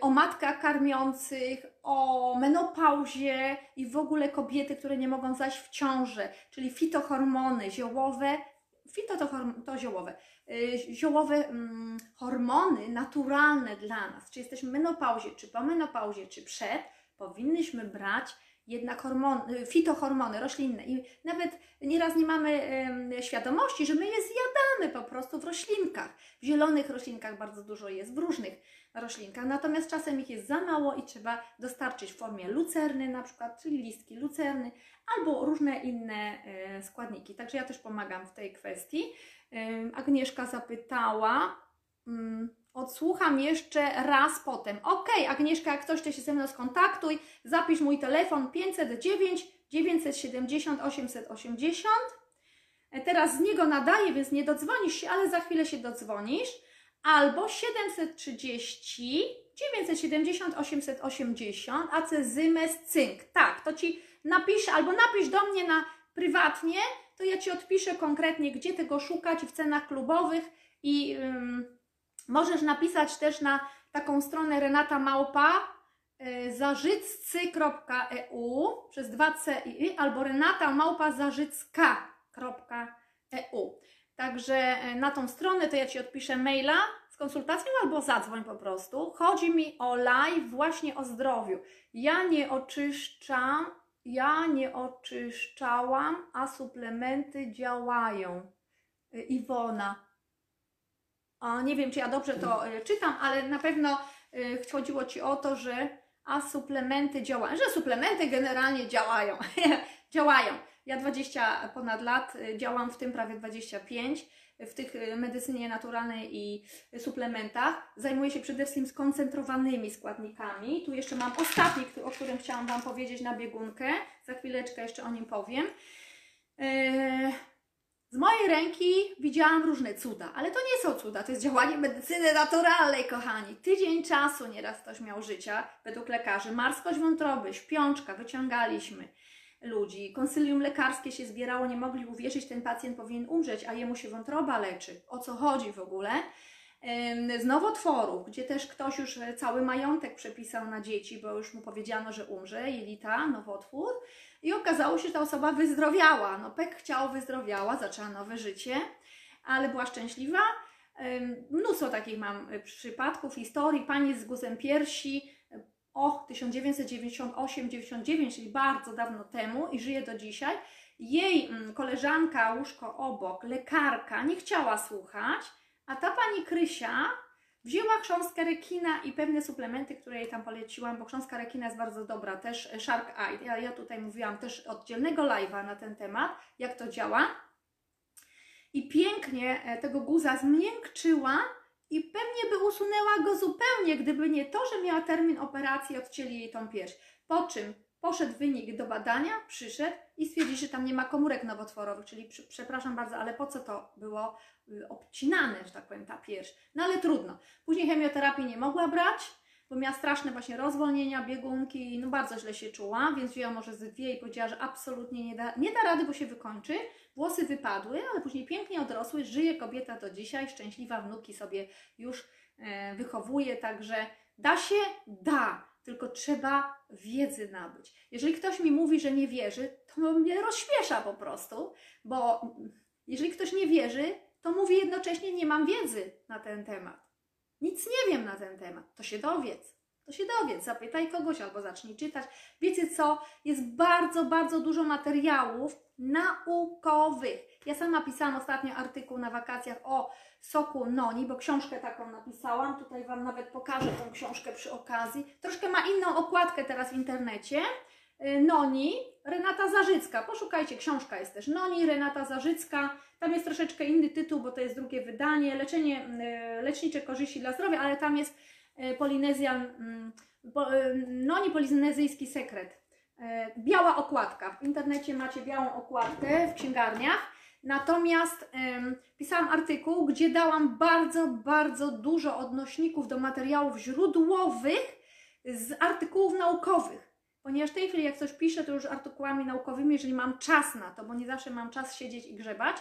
o matkach karmiących, o menopauzie i w ogóle kobiety, które nie mogą zajść w ciążę, czyli fitohormony ziołowe. Fito to, to ziołowe. Y, ziołowe mm, hormony naturalne dla nas, czy jesteśmy w menopauzie, czy po menopauzie, czy przed, powinnyśmy brać jednak hormony, fitohormony roślinne. I nawet nieraz nie mamy świadomości, że my je zjadamy po prostu w roślinkach. W zielonych roślinkach bardzo dużo jest, w różnych roślinkach. Natomiast czasem ich jest za mało i trzeba dostarczyć w formie lucerny na przykład, czyli listki lucerny, albo różne inne e, składniki. Także ja też pomagam w tej kwestii. Agnieszka zapytała. ym, Odsłucham jeszcze raz potem. Ok, Agnieszka, jak ktoś chce się ze mną skontaktuj, zapisz mój telefon 509 970 880. E, Teraz z niego nadaję, więc nie dodzwonisz się, ale za chwilę się dodzwonisz. Albo 730 970 880 acezymes cynk. Tak, to ci napiszę, albo napisz do mnie na prywatnie, to ja Ci odpiszę konkretnie, gdzie tego szukać w cenach klubowych i ym, możesz napisać też na taką stronę Renata Małpa y, zarzyccy.eu przez 2c i y, albo renata małpa zarzycka.eu. Także y, na tą stronę to ja Ci odpiszę maila z konsultacją albo zadzwoń po prostu. Chodzi mi o live właśnie o zdrowiu. Ja nie oczyszczam ja nie oczyszczałam, a suplementy działają. Y, Iwona. A nie wiem, czy ja dobrze to y, czytam, ale na pewno y, chodziło Ci o to, że a suplementy działają, że suplementy generalnie działają. działają. Ja 20 ponad lat y, działam, w tym prawie 25 w tych y, medycynie naturalnej i suplementach. Zajmuję się przede wszystkim skoncentrowanymi składnikami. Tu jeszcze mam ostatni, o którym chciałam Wam powiedzieć na biegunkę. Za chwileczkę jeszcze o nim powiem. Eee, Z mojej ręki widziałam różne cuda, ale to nie są cuda, to jest działanie medycyny naturalnej, kochani. Tydzień czasu nieraz ktoś miał życia, według lekarzy. Marskość wątroby, śpiączka, wyciągaliśmy ludzi. Konsylium lekarskie się zbierało, nie mogli uwierzyć, ten pacjent powinien umrzeć, a jemu się wątroba leczy. O co chodzi w ogóle? Z nowotworów, gdzie też ktoś już e, cały majątek przepisał na dzieci, bo już mu powiedziano, że umrze, jelita, nowotwór. I okazało się, że ta osoba wyzdrowiała. No pek chciał, wyzdrowiała, zaczęła nowe życie, ale była szczęśliwa. Mnóstwo takich mam e, przypadków, historii. Pani z guzem piersi, o 1998-99, czyli bardzo dawno temu i żyje do dzisiaj. Jej mm, koleżanka, łóżko obok, lekarka, nie chciała słuchać, a ta pani Krysia wzięła chrząstkę rekina i pewne suplementy, które jej tam poleciłam, bo chrząstka rekina jest bardzo dobra, też e, Shark Eye. Ja, ja tutaj mówiłam też oddzielnego live'a na ten temat, jak to działa. I pięknie e, tego guza zmiękczyła i pewnie by usunęła go zupełnie, gdyby nie to, że miała termin operacji i odcięli jej tą pierś. Po czym poszedł wynik do badania, przyszedł i stwierdził, że tam nie ma komórek nowotworowych, czyli przepraszam bardzo, ale po co to było y, obcinane, że tak powiem, ta pierś? No ale trudno. Później chemioterapii nie mogła brać, bo miała straszne właśnie rozwolnienia, biegunki, no bardzo źle się czuła, więc wzięła może z dwie i powiedziała, że absolutnie nie da, nie da rady, bo się wykończy. Włosy wypadły, ale później pięknie odrosły, żyje kobieta do dzisiaj, szczęśliwa, wnuki sobie już e, wychowuje, także da się? Da, tylko trzeba wiedzy nabyć. Jeżeli ktoś mi mówi, że nie wierzy, to mnie rozśmiesza po prostu, bo jeżeli ktoś nie wierzy, to mówi jednocześnie nie mam wiedzy na ten temat. Nic nie wiem na ten temat. To się dowiedz. To się dowiedz. Zapytaj kogoś albo zacznij czytać. Wiecie co? Jest bardzo, bardzo dużo materiałów naukowych. Ja sama pisałam ostatnio artykuł na wakacjach o soku noni, bo książkę taką napisałam. Tutaj Wam nawet pokażę tą książkę przy okazji. Troszkę ma inną okładkę teraz w internecie. y, Noni, Renata Zarzycka. Poszukajcie, książka jest też Noni, Renata Zarzycka. Tam jest troszeczkę inny tytuł, bo to jest drugie wydanie. Leczenie, y, lecznicze korzyści dla zdrowia, ale tam jest Polinezjan, mm, Noni Polinezyjski sekret. Biała okładka. W internecie macie białą okładkę w księgarniach. Natomiast ym, pisałam artykuł, gdzie dałam bardzo, bardzo dużo odnośników do materiałów źródłowych z artykułów naukowych. Ponieważ w tej chwili, jak coś piszę, to już artykułami naukowymi, jeżeli mam czas na to, bo nie zawsze mam czas siedzieć i grzebać,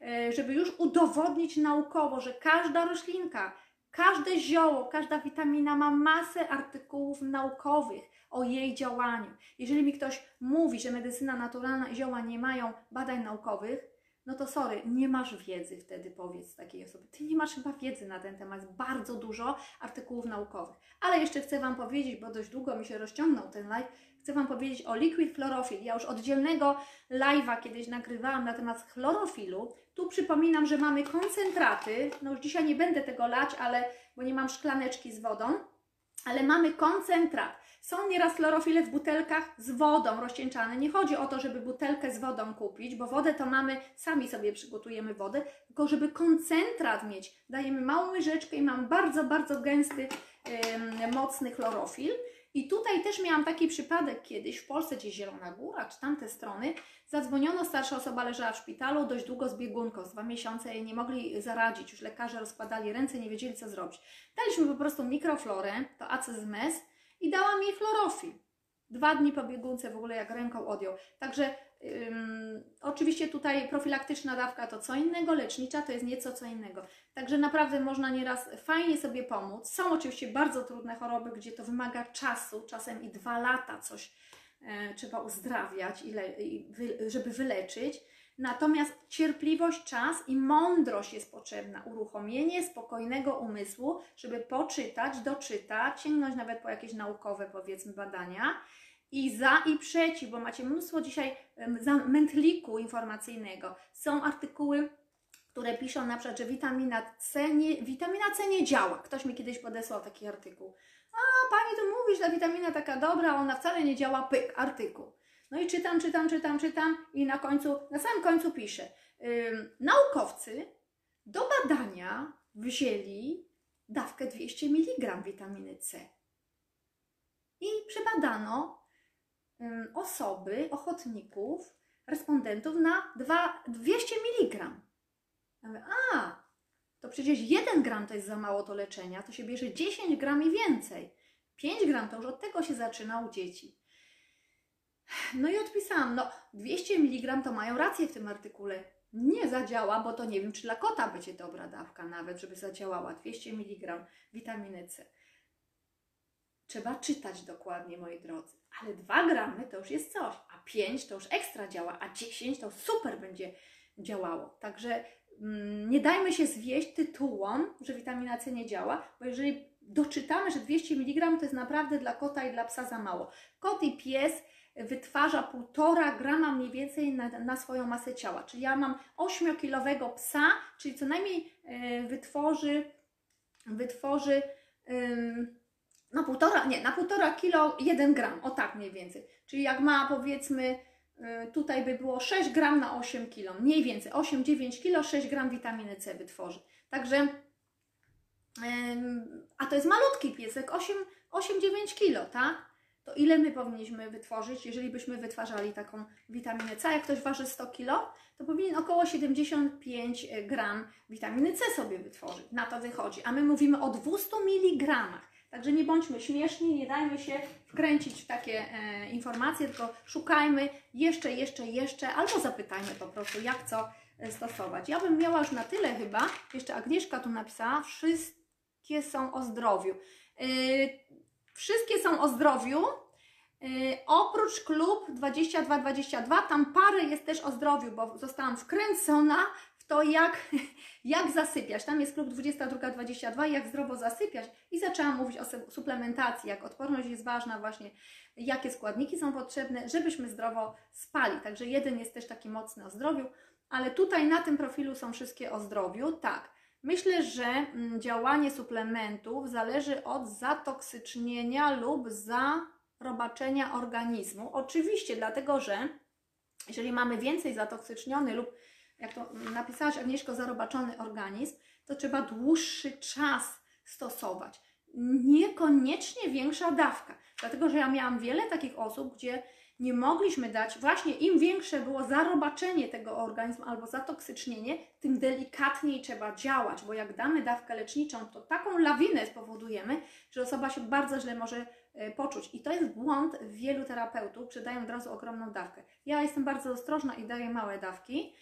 yy, żeby już udowodnić naukowo, że każda roślinka, każde zioło, każda witamina ma masę artykułów naukowych o jej działaniu. Jeżeli mi ktoś mówi, że medycyna naturalna i zioła nie mają badań naukowych, no to sorry, nie masz wiedzy wtedy, powiedz takiej osoby. Ty nie masz chyba wiedzy na ten temat, bardzo dużo artykułów naukowych. Ale jeszcze chcę Wam powiedzieć, bo dość długo mi się rozciągnął ten live, chcę Wam powiedzieć o liquid chlorophyll. Ja już oddzielnego live'a kiedyś nagrywałam na temat chlorofilu. Tu przypominam, że mamy koncentraty, no już dzisiaj nie będę tego lać, ale, bo nie mam szklaneczki z wodą, ale mamy koncentrat. Są nieraz chlorofile w butelkach z wodą rozcieńczane. Nie chodzi o to, żeby butelkę z wodą kupić, bo wodę to mamy, sami sobie przygotujemy wodę, tylko żeby koncentrat mieć. Dajemy małą łyżeczkę i mam bardzo, bardzo gęsty, yy, mocny chlorofil. I tutaj też miałam taki przypadek kiedyś w Polsce, gdzieś Zielona Góra, czy tamte strony. Zadzwoniono, starsza osoba leżała w szpitalu, dość długo z biegunką, z dwa miesiące nie mogli zaradzić. Już lekarze rozkładali ręce, nie wiedzieli co zrobić. Daliśmy po prostu mikroflorę, to acezmes, i dałam jej chlorofil. Dwa dni po biegunce w ogóle jak ręką odjął. Także ym, oczywiście tutaj profilaktyczna dawka to co innego, lecznicza to jest nieco co innego. Także naprawdę można nieraz fajnie sobie pomóc. Są oczywiście bardzo trudne choroby, gdzie to wymaga czasu, czasem i dwa lata coś e, trzeba uzdrawiać, ile, żeby wyleczyć. Natomiast cierpliwość, czas i mądrość jest potrzebna. Uruchomienie spokojnego umysłu, żeby poczytać, doczytać, sięgnąć nawet po jakieś naukowe, powiedzmy, badania. I za i przeciw, bo macie mnóstwo dzisiaj mętliku informacyjnego. Są artykuły, które piszą na przykład, że witamina C nie, witamina C nie działa. Ktoś mi kiedyś podesłał taki artykuł. A, pani tu mówi, że ta witamina taka dobra, ona wcale nie działa, pyk, artykuł. No i czytam, czytam, czytam, czytam i na końcu, na samym końcu piszę. Yy, naukowcy do badania wzięli dawkę 200 mg witaminy C. I przebadano osoby, ochotników, respondentów na 2, 200 mg. Ja mówię, a, to przecież 1 gram to jest za mało do leczenia, to się bierze 10 gram i więcej. 5 gram to już od tego się zaczyna u dzieci. No i odpisałam, no 200 mg to mają rację w tym artykule. Nie zadziała, bo to nie wiem, czy dla kota będzie dobra dawka nawet, żeby zadziałała. 200 mg witaminy C. Trzeba czytać dokładnie, moi drodzy. Ale 2 gramy to już jest coś, a 5 to już ekstra działa, a 10 to super będzie działało. Także mm, nie dajmy się zwieść tytułom, że witamina C nie działa, bo jeżeli doczytamy, że 200 mg to jest naprawdę dla kota i dla psa za mało. Kot i pies wytwarza 1,5 grama mniej więcej na, na, swoją masę ciała. Czyli ja mam 8-kilowego psa, czyli co najmniej y, wytworzy, wytworzy na półtora, nie, na półtora kilo 1 gram, o tak mniej więcej. Czyli jak ma powiedzmy, y, tutaj by było 6 gram na 8 kilo, mniej więcej 8-9 kilo, 6 gram witaminy C wytworzy. Także, a to jest malutki piesek, 8-9 kilo, tak? to ile my powinniśmy wytworzyć, jeżeli byśmy wytwarzali taką witaminę C? Jak ktoś waży 100 kg, to powinien około 75 gram witaminy C sobie wytworzyć. Na to wychodzi. A my mówimy o 200 mg. Także nie bądźmy śmieszni, nie dajmy się wkręcić w takie e, informacje, tylko szukajmy jeszcze, jeszcze, jeszcze, albo zapytajmy po prostu, jak co e, stosować. Ja bym miała już na tyle chyba, jeszcze Agnieszka tu napisała, wszystkie są o zdrowiu. E, Wszystkie są o zdrowiu. Yy, oprócz klub 2222, tam parę jest też o zdrowiu, bo zostałam wkręcona to, jak, jak zasypiać. Tam jest klub 2222, jak zdrowo zasypiać i zaczęłam mówić o suplementacji, jak odporność jest ważna, właśnie jakie składniki są potrzebne, żebyśmy zdrowo spali. Także jeden jest też taki mocny o zdrowiu, ale tutaj na tym profilu są wszystkie o zdrowiu. Tak. Myślę, że mm, działanie suplementów zależy od zatoksycznienia lub za robaczenia organizmu. Oczywiście, dlatego że jeżeli mamy więcej zatoksyczniony lub, jak to napisałaś Agnieszko, zarobaczony organizm, to trzeba dłuższy czas stosować. Niekoniecznie większa dawka. Dlatego, że ja miałam wiele takich osób, gdzie nie mogliśmy dać, właśnie im większe było zarobaczenie tego organizmu albo zatoksycznienie, tym delikatniej trzeba działać, bo jak damy dawkę leczniczą, to taką lawinę spowodujemy, że osoba się bardzo źle może e, poczuć. I to jest błąd wielu terapeutów, że dają od razu ogromną dawkę. Ja jestem bardzo ostrożna i daję małe dawki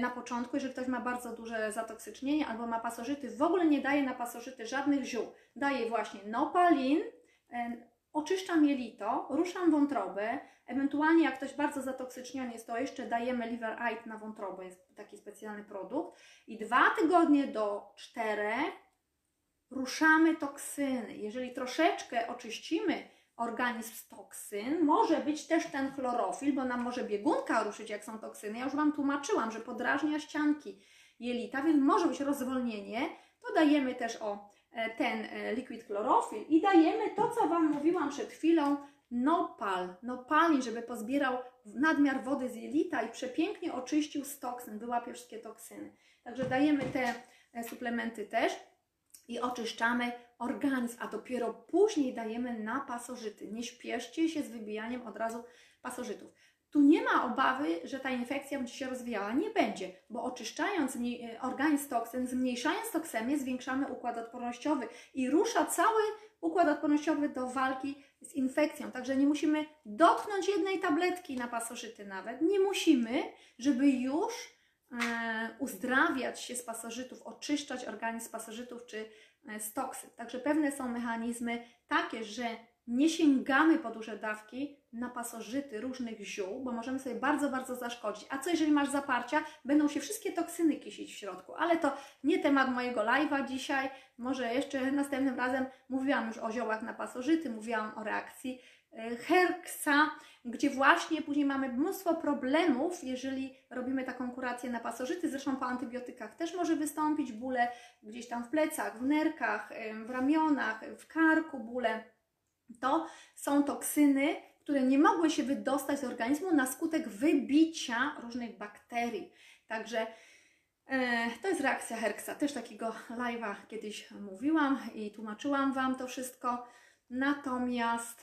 na początku, jeżeli ktoś ma bardzo duże zatoksycznienie albo ma pasożyty, w ogóle nie daje na pasożyty żadnych ziół. Daję właśnie nopalin, e, oczyszczam jelito, ruszam wątrobę, ewentualnie jak ktoś bardzo zatoksyczniony jest, to jeszcze dajemy Liver Aid na wątrobę, jest taki specjalny produkt i dwa tygodnie do czterech ruszamy toksyny. Jeżeli troszeczkę oczyścimy organizm z toksyn, może być też ten chlorofil, bo nam może biegunka ruszyć, jak są toksyny. Ja już Wam tłumaczyłam, że podrażnia ścianki jelita, więc może być rozwolnienie. To dajemy też o E, ten e, liquid chlorofil i dajemy to, co Wam mówiłam przed chwilą, nopal, nopalin, żeby pozbierał nadmiar wody z jelita i przepięknie oczyścił z toksyn, wyłapie wszystkie toksyny. Także dajemy te e, suplementy też i oczyszczamy organizm, a dopiero później dajemy na pasożyty. Nie śpieszcie się z wybijaniem od razu pasożytów. Tu nie ma obawy, że ta infekcja będzie się rozwijała. Nie będzie, bo oczyszczając e, organizm toksyn, zmniejszając toksemię, zwiększamy układ odpornościowy i rusza cały układ odpornościowy do walki z infekcją. Także nie musimy dotknąć jednej tabletki na pasożyty nawet. Nie musimy, żeby już uzdrawiać się z pasożytów, oczyszczać organizm z pasożytów czy e, z toksyn. Także pewne są mechanizmy takie, że nie sięgamy po duże dawki na pasożyty różnych ziół, bo możemy sobie bardzo, bardzo zaszkodzić. A co jeżeli masz zaparcia? Będą się wszystkie toksyny kisić w środku. Ale to nie temat mojego live'a dzisiaj. Może jeszcze następnym razem mówiłam już o ziołach na pasożyty, mówiłam o reakcji e, Herksa, gdzie właśnie później mamy mnóstwo problemów, jeżeli robimy taką kurację na pasożyty. Zresztą po antybiotykach też może wystąpić bóle gdzieś tam w plecach, w nerkach, w ramionach, w karku, bóle to są toksyny, które nie mogły się wydostać z organizmu na skutek wybicia różnych bakterii. Także e, to jest reakcja Herksa. Też takiego live'a kiedyś mówiłam i tłumaczyłam Wam to wszystko. Natomiast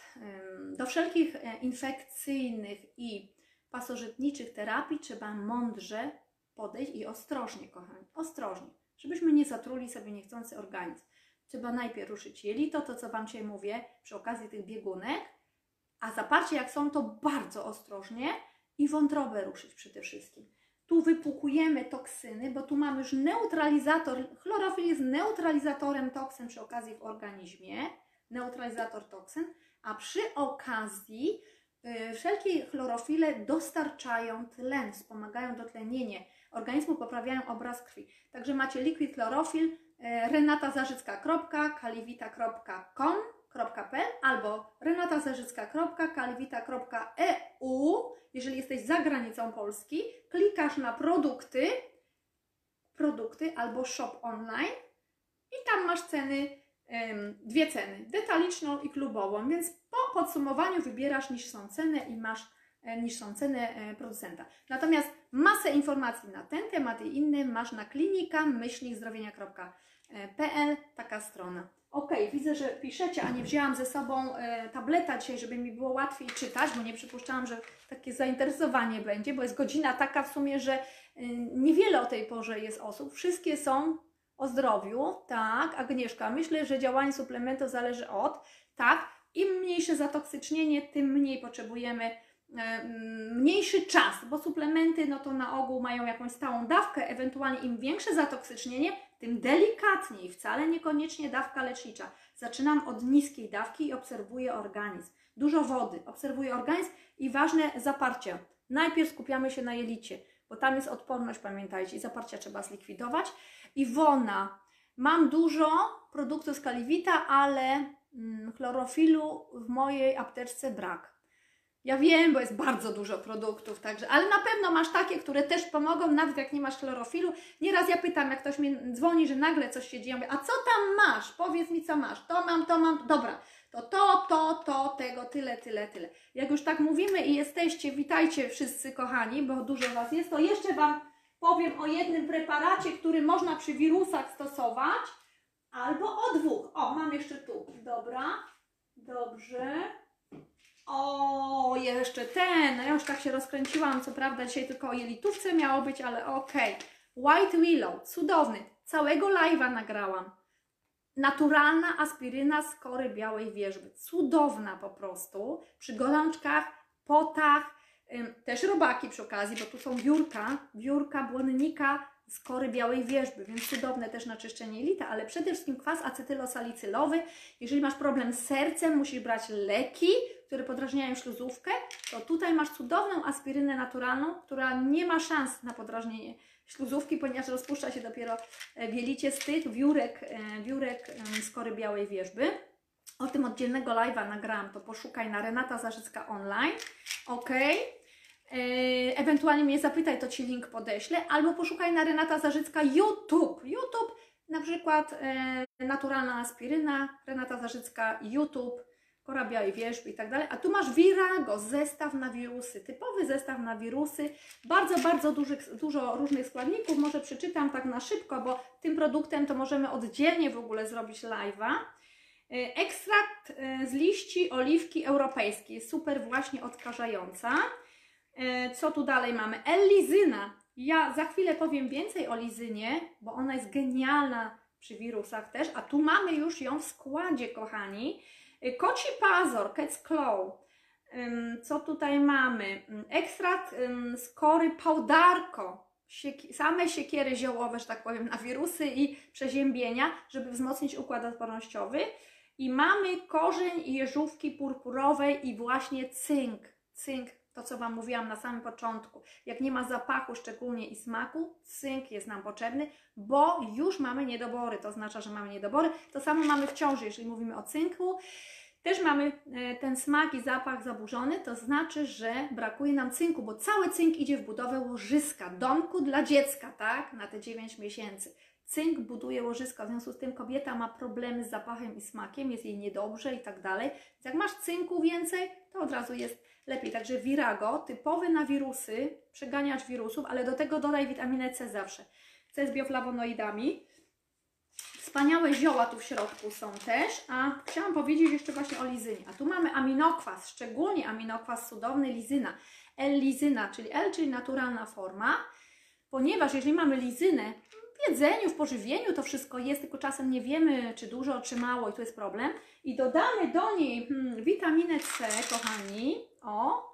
do wszelkich e, infekcyjnych i pasożytniczych terapii trzeba mądrze podejść i ostrożnie, kochani, ostrożnie, żebyśmy nie zatruli sobie niechcący organizm. Trzeba najpierw ruszyć jelito, to co Wam dzisiaj mówię, przy okazji tych biegunek, a zaparcie jak są, to bardzo ostrożnie i wątrobę ruszyć przede wszystkim. Tu wypłukujemy toksyny, bo tu mamy już neutralizator, chlorofil jest neutralizatorem toksyn przy okazji w organizmie, neutralizator toksyn, a przy okazji yy, wszelkie chlorofile dostarczają tlen, wspomagają dotlenienie organizmu, poprawiają obraz krwi. Także macie liquid chlorofil, E, renatazarzycka.kaliwita.com.pl albo renatazarzycka.kaliwita.eu jeżeli jesteś za granicą Polski, klikasz na produkty, produkty albo shop online i tam masz ceny, dwie ceny, detaliczną i klubową, więc po podsumowaniu wybierasz niż są ceny i masz e, niż są ceny e, producenta. Natomiast masę informacji na ten temat i inny masz na klinika myślnikzdrowienia.pl pl, taka strona. Ok, widzę, że piszecie, a nie wzięłam ze sobą e, tableta dzisiaj, żeby mi było łatwiej czytać, bo nie przypuszczałam, że takie zainteresowanie będzie, bo jest godzina taka w sumie, że e, niewiele o tej porze jest osób. Wszystkie są o zdrowiu, tak, Agnieszka, myślę, że działanie suplementu zależy od, tak, im mniejsze zatoksycznienie, tym mniej potrzebujemy mniejszy czas, bo suplementy no to na ogół mają jakąś stałą dawkę, ewentualnie im większe zatoksycznienie, tym delikatniej, wcale niekoniecznie dawka lecznicza. Zaczynam od niskiej dawki i obserwuję organizm. Dużo wody, obserwuję organizm i ważne zaparcia. Najpierw skupiamy się na jelicie, bo tam jest odporność, pamiętajcie, i zaparcia trzeba zlikwidować. Iwona, mam dużo produktów z Kaliwita, ale mm, chlorofilu w mojej apteczce brak. Ja wiem, bo jest bardzo dużo produktów, także, ale na pewno masz takie, które też pomogą, nawet jak nie masz chlorofilu. Nieraz ja pytam, jak ktoś mi dzwoni, że nagle coś się dzieje, mówię, a co tam masz? Powiedz mi, co masz. To mam, to mam, dobra. To to, to, to, tego tyle, tyle, tyle. Jak już tak mówimy i jesteście, witajcie wszyscy kochani, bo dużo Was jest, to jeszcze Wam powiem o jednym preparacie, który można przy wirusach stosować, albo o dwóch. O, mam jeszcze tu. Dobra, dobrze. O, jeszcze ten. No ja już tak się rozkręciłam, co prawda dzisiaj tylko o jelitówce miało być, ale okej. White Willow, cudowny. Całego live'a nagrałam. Naturalna aspiryna z kory białej wierzby. Cudowna po prostu. Przy golączkach, potach, też robaki przy okazji, bo tu są wiórka, wiórka błonnika z kory białej wierzby, więc cudowne też na czyszczenie jelita, ale przede wszystkim kwas acetylosalicylowy. Jeżeli masz problem z sercem, musisz brać leki, które podrażniają śluzówkę, to tutaj masz cudowną aspirynę naturalną, która nie ma szans na podrażnienie śluzówki, ponieważ rozpuszcza się dopiero e, w z tych wiórek, e, wiórek z kory białej wierzby. O tym oddzielnego live'a nagrałam, to poszukaj na Renata Zarzycka online. Ok. E, Ewentualnie mnie zapytaj, to Ci link podeślę, albo poszukaj na Renata Zarzycka YouTube. YouTube, na przykład e, naturalna aspiryna, Renata Zarzycka YouTube, kora białej wierzby i tak dalej. A tu masz Virago, zestaw na wirusy, typowy zestaw na wirusy, bardzo, bardzo dużych, dużo różnych składników. Może przeczytam tak na szybko, bo tym produktem to możemy oddzielnie w ogóle zrobić live'a. E, Ekstrakt z liści oliwki europejskiej, super właśnie odkażająca. E, Co tu dalej mamy? L-lizyna. Ja za chwilę powiem więcej o lizynie, bo ona jest genialna przy wirusach też, a tu mamy już ją w składzie, kochani. Y, Koci pazor, Cat's Claw. Co tutaj mamy? Ym, Ekstrakt z kory pałdarko. Same siekiery ziołowe, że tak powiem, na wirusy i przeziębienia, żeby wzmocnić układ odpornościowy. I mamy korzeń jeżówki purpurowej i właśnie cynk. Cynk, to co Wam mówiłam na samym początku. Jak nie ma zapachu szczególnie i smaku, cynk jest nam potrzebny, bo już mamy niedobory. To oznacza, że mamy niedobory. To samo mamy w ciąży, jeżeli mówimy o cynku. Też mamy e, ten smak i zapach zaburzony, to znaczy, że brakuje nam cynku, bo cały cynk idzie w budowę łożyska, domku dla dziecka, tak? Na te 9 miesięcy. Cynk buduje łożyska, w związku z tym kobieta ma problemy z zapachem i smakiem, jest jej niedobrze i tak dalej. Więc jak masz cynku więcej, to od razu jest lepiej. Także Virago, typowy na wirusy, przeganiacz wirusów, ale do tego dodaj witaminę C zawsze. C z bioflawonoidami. Wspaniałe zioła tu w środku są też, a chciałam powiedzieć jeszcze właśnie o lizynie. A tu mamy aminokwas, szczególnie aminokwas cudowny lizyna. L-lizyna, czyli L, czyli naturalna forma, ponieważ jeżeli mamy lizynę w jedzeniu, w pożywieniu, to wszystko jest, tylko czasem nie wiemy, czy dużo, czy mało i tu jest problem. I dodamy do niej hmm, witaminę C, kochani, o,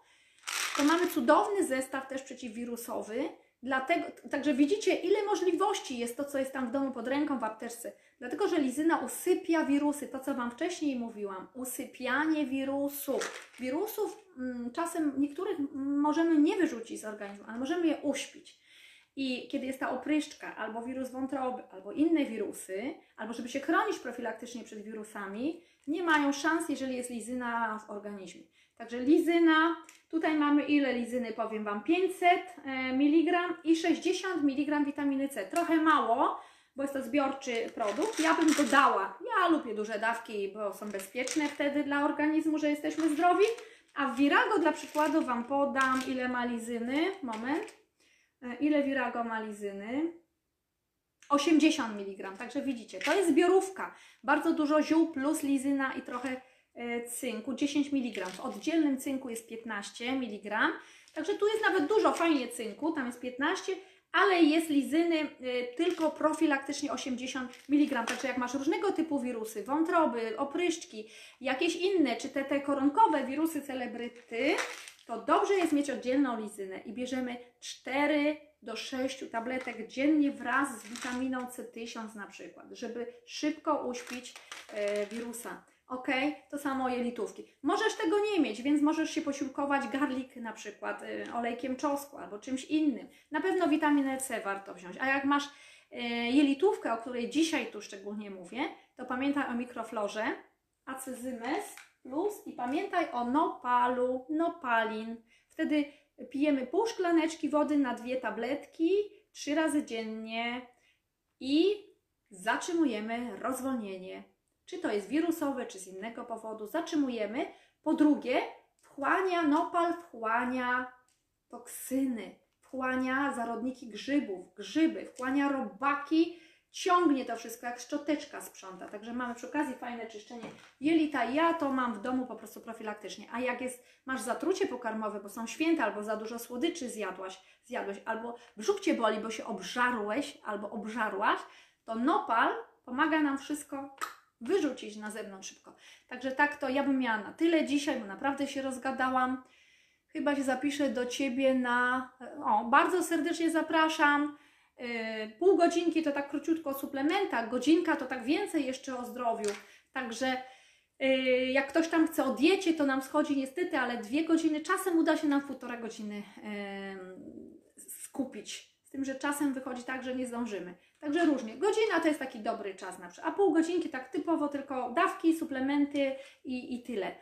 to mamy cudowny zestaw też przeciwwirusowy. Dlatego, także widzicie, ile możliwości jest to, co jest tam w domu pod ręką w apteczce. Dlatego, że lizyna usypia wirusy, to co Wam wcześniej mówiłam, usypianie wirusów. Wirusów mm, czasem niektórych możemy nie wyrzucić z organizmu, ale możemy je uśpić. I kiedy jest ta opryszczka, albo wirus wątroby, albo inne wirusy, albo żeby się chronić profilaktycznie przed wirusami, nie mają szans, jeżeli jest lizyna w organizmie. Także lizyna, tutaj mamy ile lizyny, powiem Wam, 500 mg i 60 mg witaminy C. Trochę mało, bo jest to zbiorczy produkt. Ja bym dodała, ja lubię duże dawki, bo są bezpieczne wtedy dla organizmu, że jesteśmy zdrowi. A w Virago dla przykładu Wam podam, ile ma lizyny. Moment. E, Ile Virago ma lizyny? 80 mg. Także widzicie, to jest zbiorówka. Bardzo dużo ziół plus lizyna i trochę e, cynku, 10 mg. W oddzielnym cynku jest 15 mg. Także tu jest nawet dużo fajnie cynku, tam jest 15 ale jest lizyny y, tylko profilaktycznie 80 mg. Także jak masz różnego typu wirusy, wątroby, opryszczki, jakieś inne, czy te, te koronkowe wirusy celebryty, to dobrze jest mieć oddzielną lizynę i bierzemy 4 do 6 tabletek dziennie wraz z witaminą C1000 na przykład, żeby szybko uśpić e, wirusa. Ok, to samo jelitówki. Możesz tego nie mieć, więc możesz się posiłkować garlic na przykład y, olejkiem czosnku albo czymś innym. Na pewno witaminę C warto wziąć. A jak masz y, jelitówkę, o której dzisiaj tu szczególnie mówię, to pamiętaj o mikroflorze, acyzymes plus i pamiętaj o nopalu, nopalin. Wtedy pijemy pół szklaneczki wody na dwie tabletki, trzy razy dziennie i zatrzymujemy rozwolnienie Czy to jest wirusowe, czy z innego powodu, zatrzymujemy. Po drugie, wchłania, nopal wchłania toksyny, wchłania zarodniki grzybów, grzyby, wchłania robaki, ciągnie to wszystko jak szczoteczka sprząta. Także mamy przy okazji fajne czyszczenie jelita. Ja to mam w domu po prostu profilaktycznie. A jak jest, masz zatrucie pokarmowe, bo są święta, albo za dużo słodyczy zjadłaś, zjadłeś, albo brzuch Cię boli, bo się obżarłeś, albo obżarłaś, to nopal pomaga nam wszystko wyrzucić na zewnątrz szybko. Także tak to ja bym miała na tyle dzisiaj, bo naprawdę się rozgadałam. Chyba się zapiszę do Ciebie na... O, bardzo serdecznie zapraszam. Yy, pół godzinki to tak króciutko o suplementach, godzinka to tak więcej jeszcze o zdrowiu. Także yy, jak ktoś tam chce o diecie, to nam schodzi niestety, ale dwie godziny, czasem uda się nam półtora godziny yy, skupić. Z tym, że czasem wychodzi tak, że nie zdążymy. Także różnie. Godzina to jest taki dobry czas na przykład, a pół godzinki tak typowo tylko dawki, suplementy i, i tyle.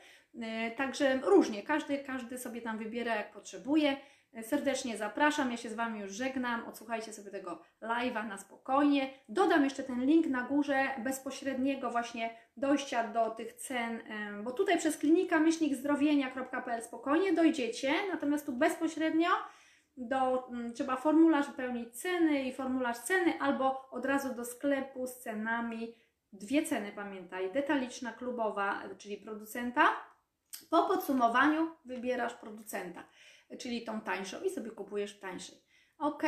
Także różnie, każdy, każdy sobie tam wybiera jak potrzebuje. Serdecznie zapraszam, ja się z Wami już żegnam. Odsłuchajcie sobie tego live'a na spokojnie. Dodam jeszcze ten link na górze bezpośredniego właśnie dojścia do tych cen, bo tutaj przez klinika myślnikzdrowienia.pl spokojnie dojdziecie, natomiast tu bezpośrednio do, mm, trzeba formularz wypełnić ceny i formularz ceny albo od razu do sklepu z cenami. Dwie ceny pamiętaj, detaliczna, klubowa, czyli producenta. Po podsumowaniu wybierasz producenta czyli tą tańszą i sobie kupujesz tańszej. Ok,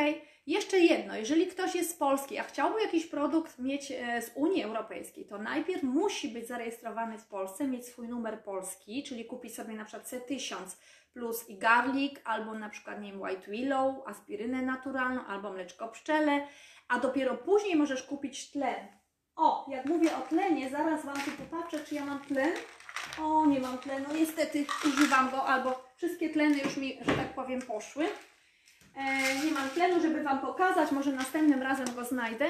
jeszcze jedno, jeżeli ktoś jest z Polski, a chciałby jakiś produkt mieć e, z Unii Europejskiej, to najpierw musi być zarejestrowany w Polsce, mieć swój numer polski, czyli kupić sobie na przykład C1000 plus i garlic, albo na przykład nie wiem, white willow, aspirynę naturalną, albo mleczko pszczele, a dopiero później możesz kupić tlen. O, jak mówię o tlenie, zaraz Wam tu popatrzę, czy ja mam tlen. O, nie mam tlenu, niestety używam go, albo wszystkie tleny już mi, że tak powiem, poszły. E, nie mam tlenu, żeby Wam pokazać, może następnym razem go znajdę.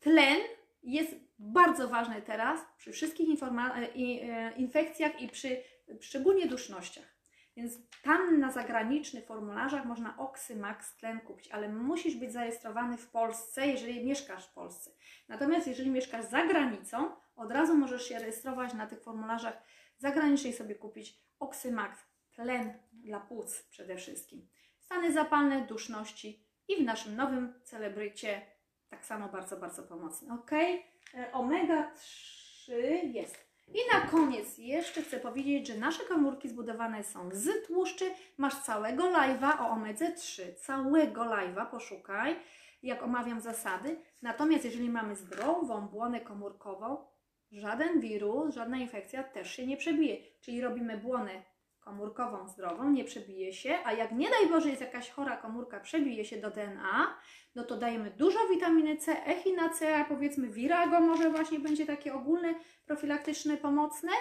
Tlen jest bardzo ważny teraz przy wszystkich e, e, infekcjach i przy szczególnie dusznościach. Więc tam na zagranicznych formularzach można Oxymax tlen kupić, ale musisz być zarejestrowany w Polsce, jeżeli mieszkasz w Polsce. Natomiast jeżeli mieszkasz za granicą, od razu możesz się rejestrować na tych formularzach zagranicznych sobie kupić Oxymax, tlen dla płuc przede wszystkim. Stany zapalne, duszności i w naszym nowym celebrycie tak samo bardzo, bardzo pomocny. Ok? E, omega 3 jest. I na koniec jeszcze chcę powiedzieć, że nasze komórki zbudowane są z tłuszczy. Masz całego live'a o omedze 3. Całego live'a poszukaj, jak omawiam zasady. Natomiast jeżeli mamy zdrową błonę komórkową, żaden wirus, żadna infekcja też się nie przebije. Czyli robimy błonę komórkową zdrową, nie przebije się, a jak nie daj Boże jest jakaś chora komórka, przebije się do DNA, no to dajemy dużo witaminy C, echinacea, powiedzmy virago może właśnie będzie takie ogólne, profilaktyczne, pomocne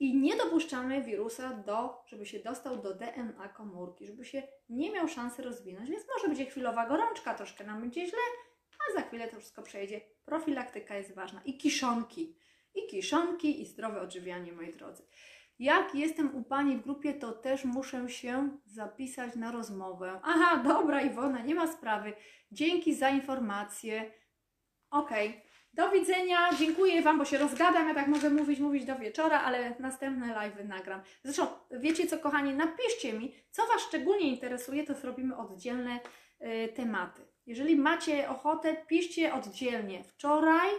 i nie dopuszczamy wirusa do, żeby się dostał do DNA komórki, żeby się nie miał szansy rozwinąć, więc może będzie chwilowa gorączka, troszkę nam będzie źle, a za chwilę to wszystko przejdzie. Profilaktyka jest ważna i kiszonki, i kiszonki i zdrowe odżywianie, moi drodzy. Jak jestem u Pani w grupie, to też muszę się zapisać na rozmowę. Aha, dobra Iwona, nie ma sprawy. Dzięki za informację. Ok, do widzenia. Dziękuję Wam, bo się rozgadam. Ja tak mogę mówić, mówić do wieczora, ale następne live nagram. Zresztą, wiecie co, kochani, napiszcie mi, co Was szczególnie interesuje, to zrobimy oddzielne y, tematy. Jeżeli macie ochotę, piszcie oddzielnie. Wczoraj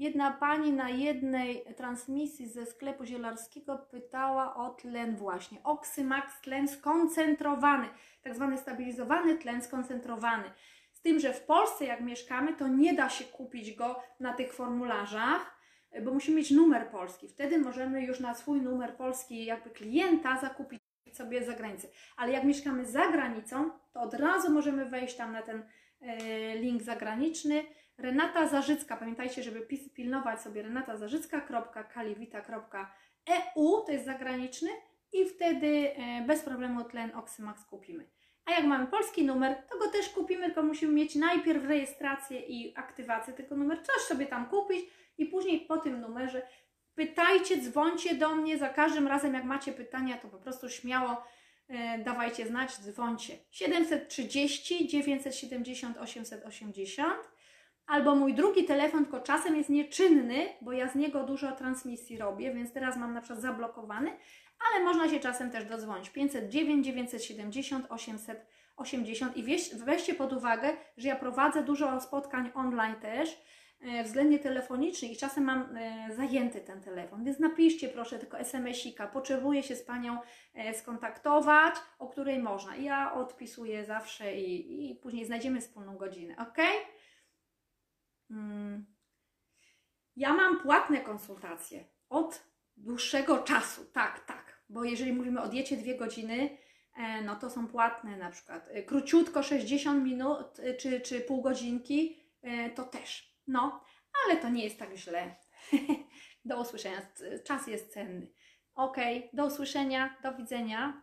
Jedna pani na jednej transmisji ze sklepu zielarskiego pytała o tlen właśnie. Oxymax tlen skoncentrowany, tak zwany stabilizowany tlen skoncentrowany. Z tym, że w Polsce jak mieszkamy, to nie da się kupić go na tych formularzach, bo musimy mieć numer polski. Wtedy możemy już na swój numer polski jakby klienta zakupić sobie za granicę. Ale jak mieszkamy za granicą, to od razu możemy wejść tam na ten e, link zagraniczny Renata Zarzycka, pamiętajcie, żeby pilnować sobie. Renatazarzycka.kaliwita.eu, to jest zagraniczny i wtedy e, bez problemu tlen Oxymax kupimy. A jak mamy polski numer, to go też kupimy, tylko musimy mieć najpierw rejestrację i aktywację tego numeru, coś sobie tam kupić i później po tym numerze pytajcie, dzwońcie do mnie, za każdym razem jak macie pytania, to po prostu śmiało e, dawajcie znać, dzwońcie. 730 970 880 Albo mój drugi telefon, tylko czasem jest nieczynny, bo ja z niego dużo transmisji robię, więc teraz mam na przykład zablokowany, ale można się czasem też dodzwonić. 509, 970, 880 i weź, weźcie pod uwagę, że ja prowadzę dużo spotkań online też, e, względnie telefonicznych i czasem mam e, zajęty ten telefon, więc napiszcie proszę tylko SMS-ika, potrzebuję się z Panią e, skontaktować, o której można. Ja odpisuję zawsze i, i później znajdziemy wspólną godzinę, ok? Mm. Ja mam płatne konsultacje od dłuższego czasu, tak, tak, bo jeżeli mówimy o diecie dwie godziny, e, no to są płatne na przykład. E, Króciutko 60 minut e, czy, czy pół godzinki, to też. No, ale to nie jest tak źle. do usłyszenia. Czas jest cenny. Ok, do usłyszenia, do widzenia.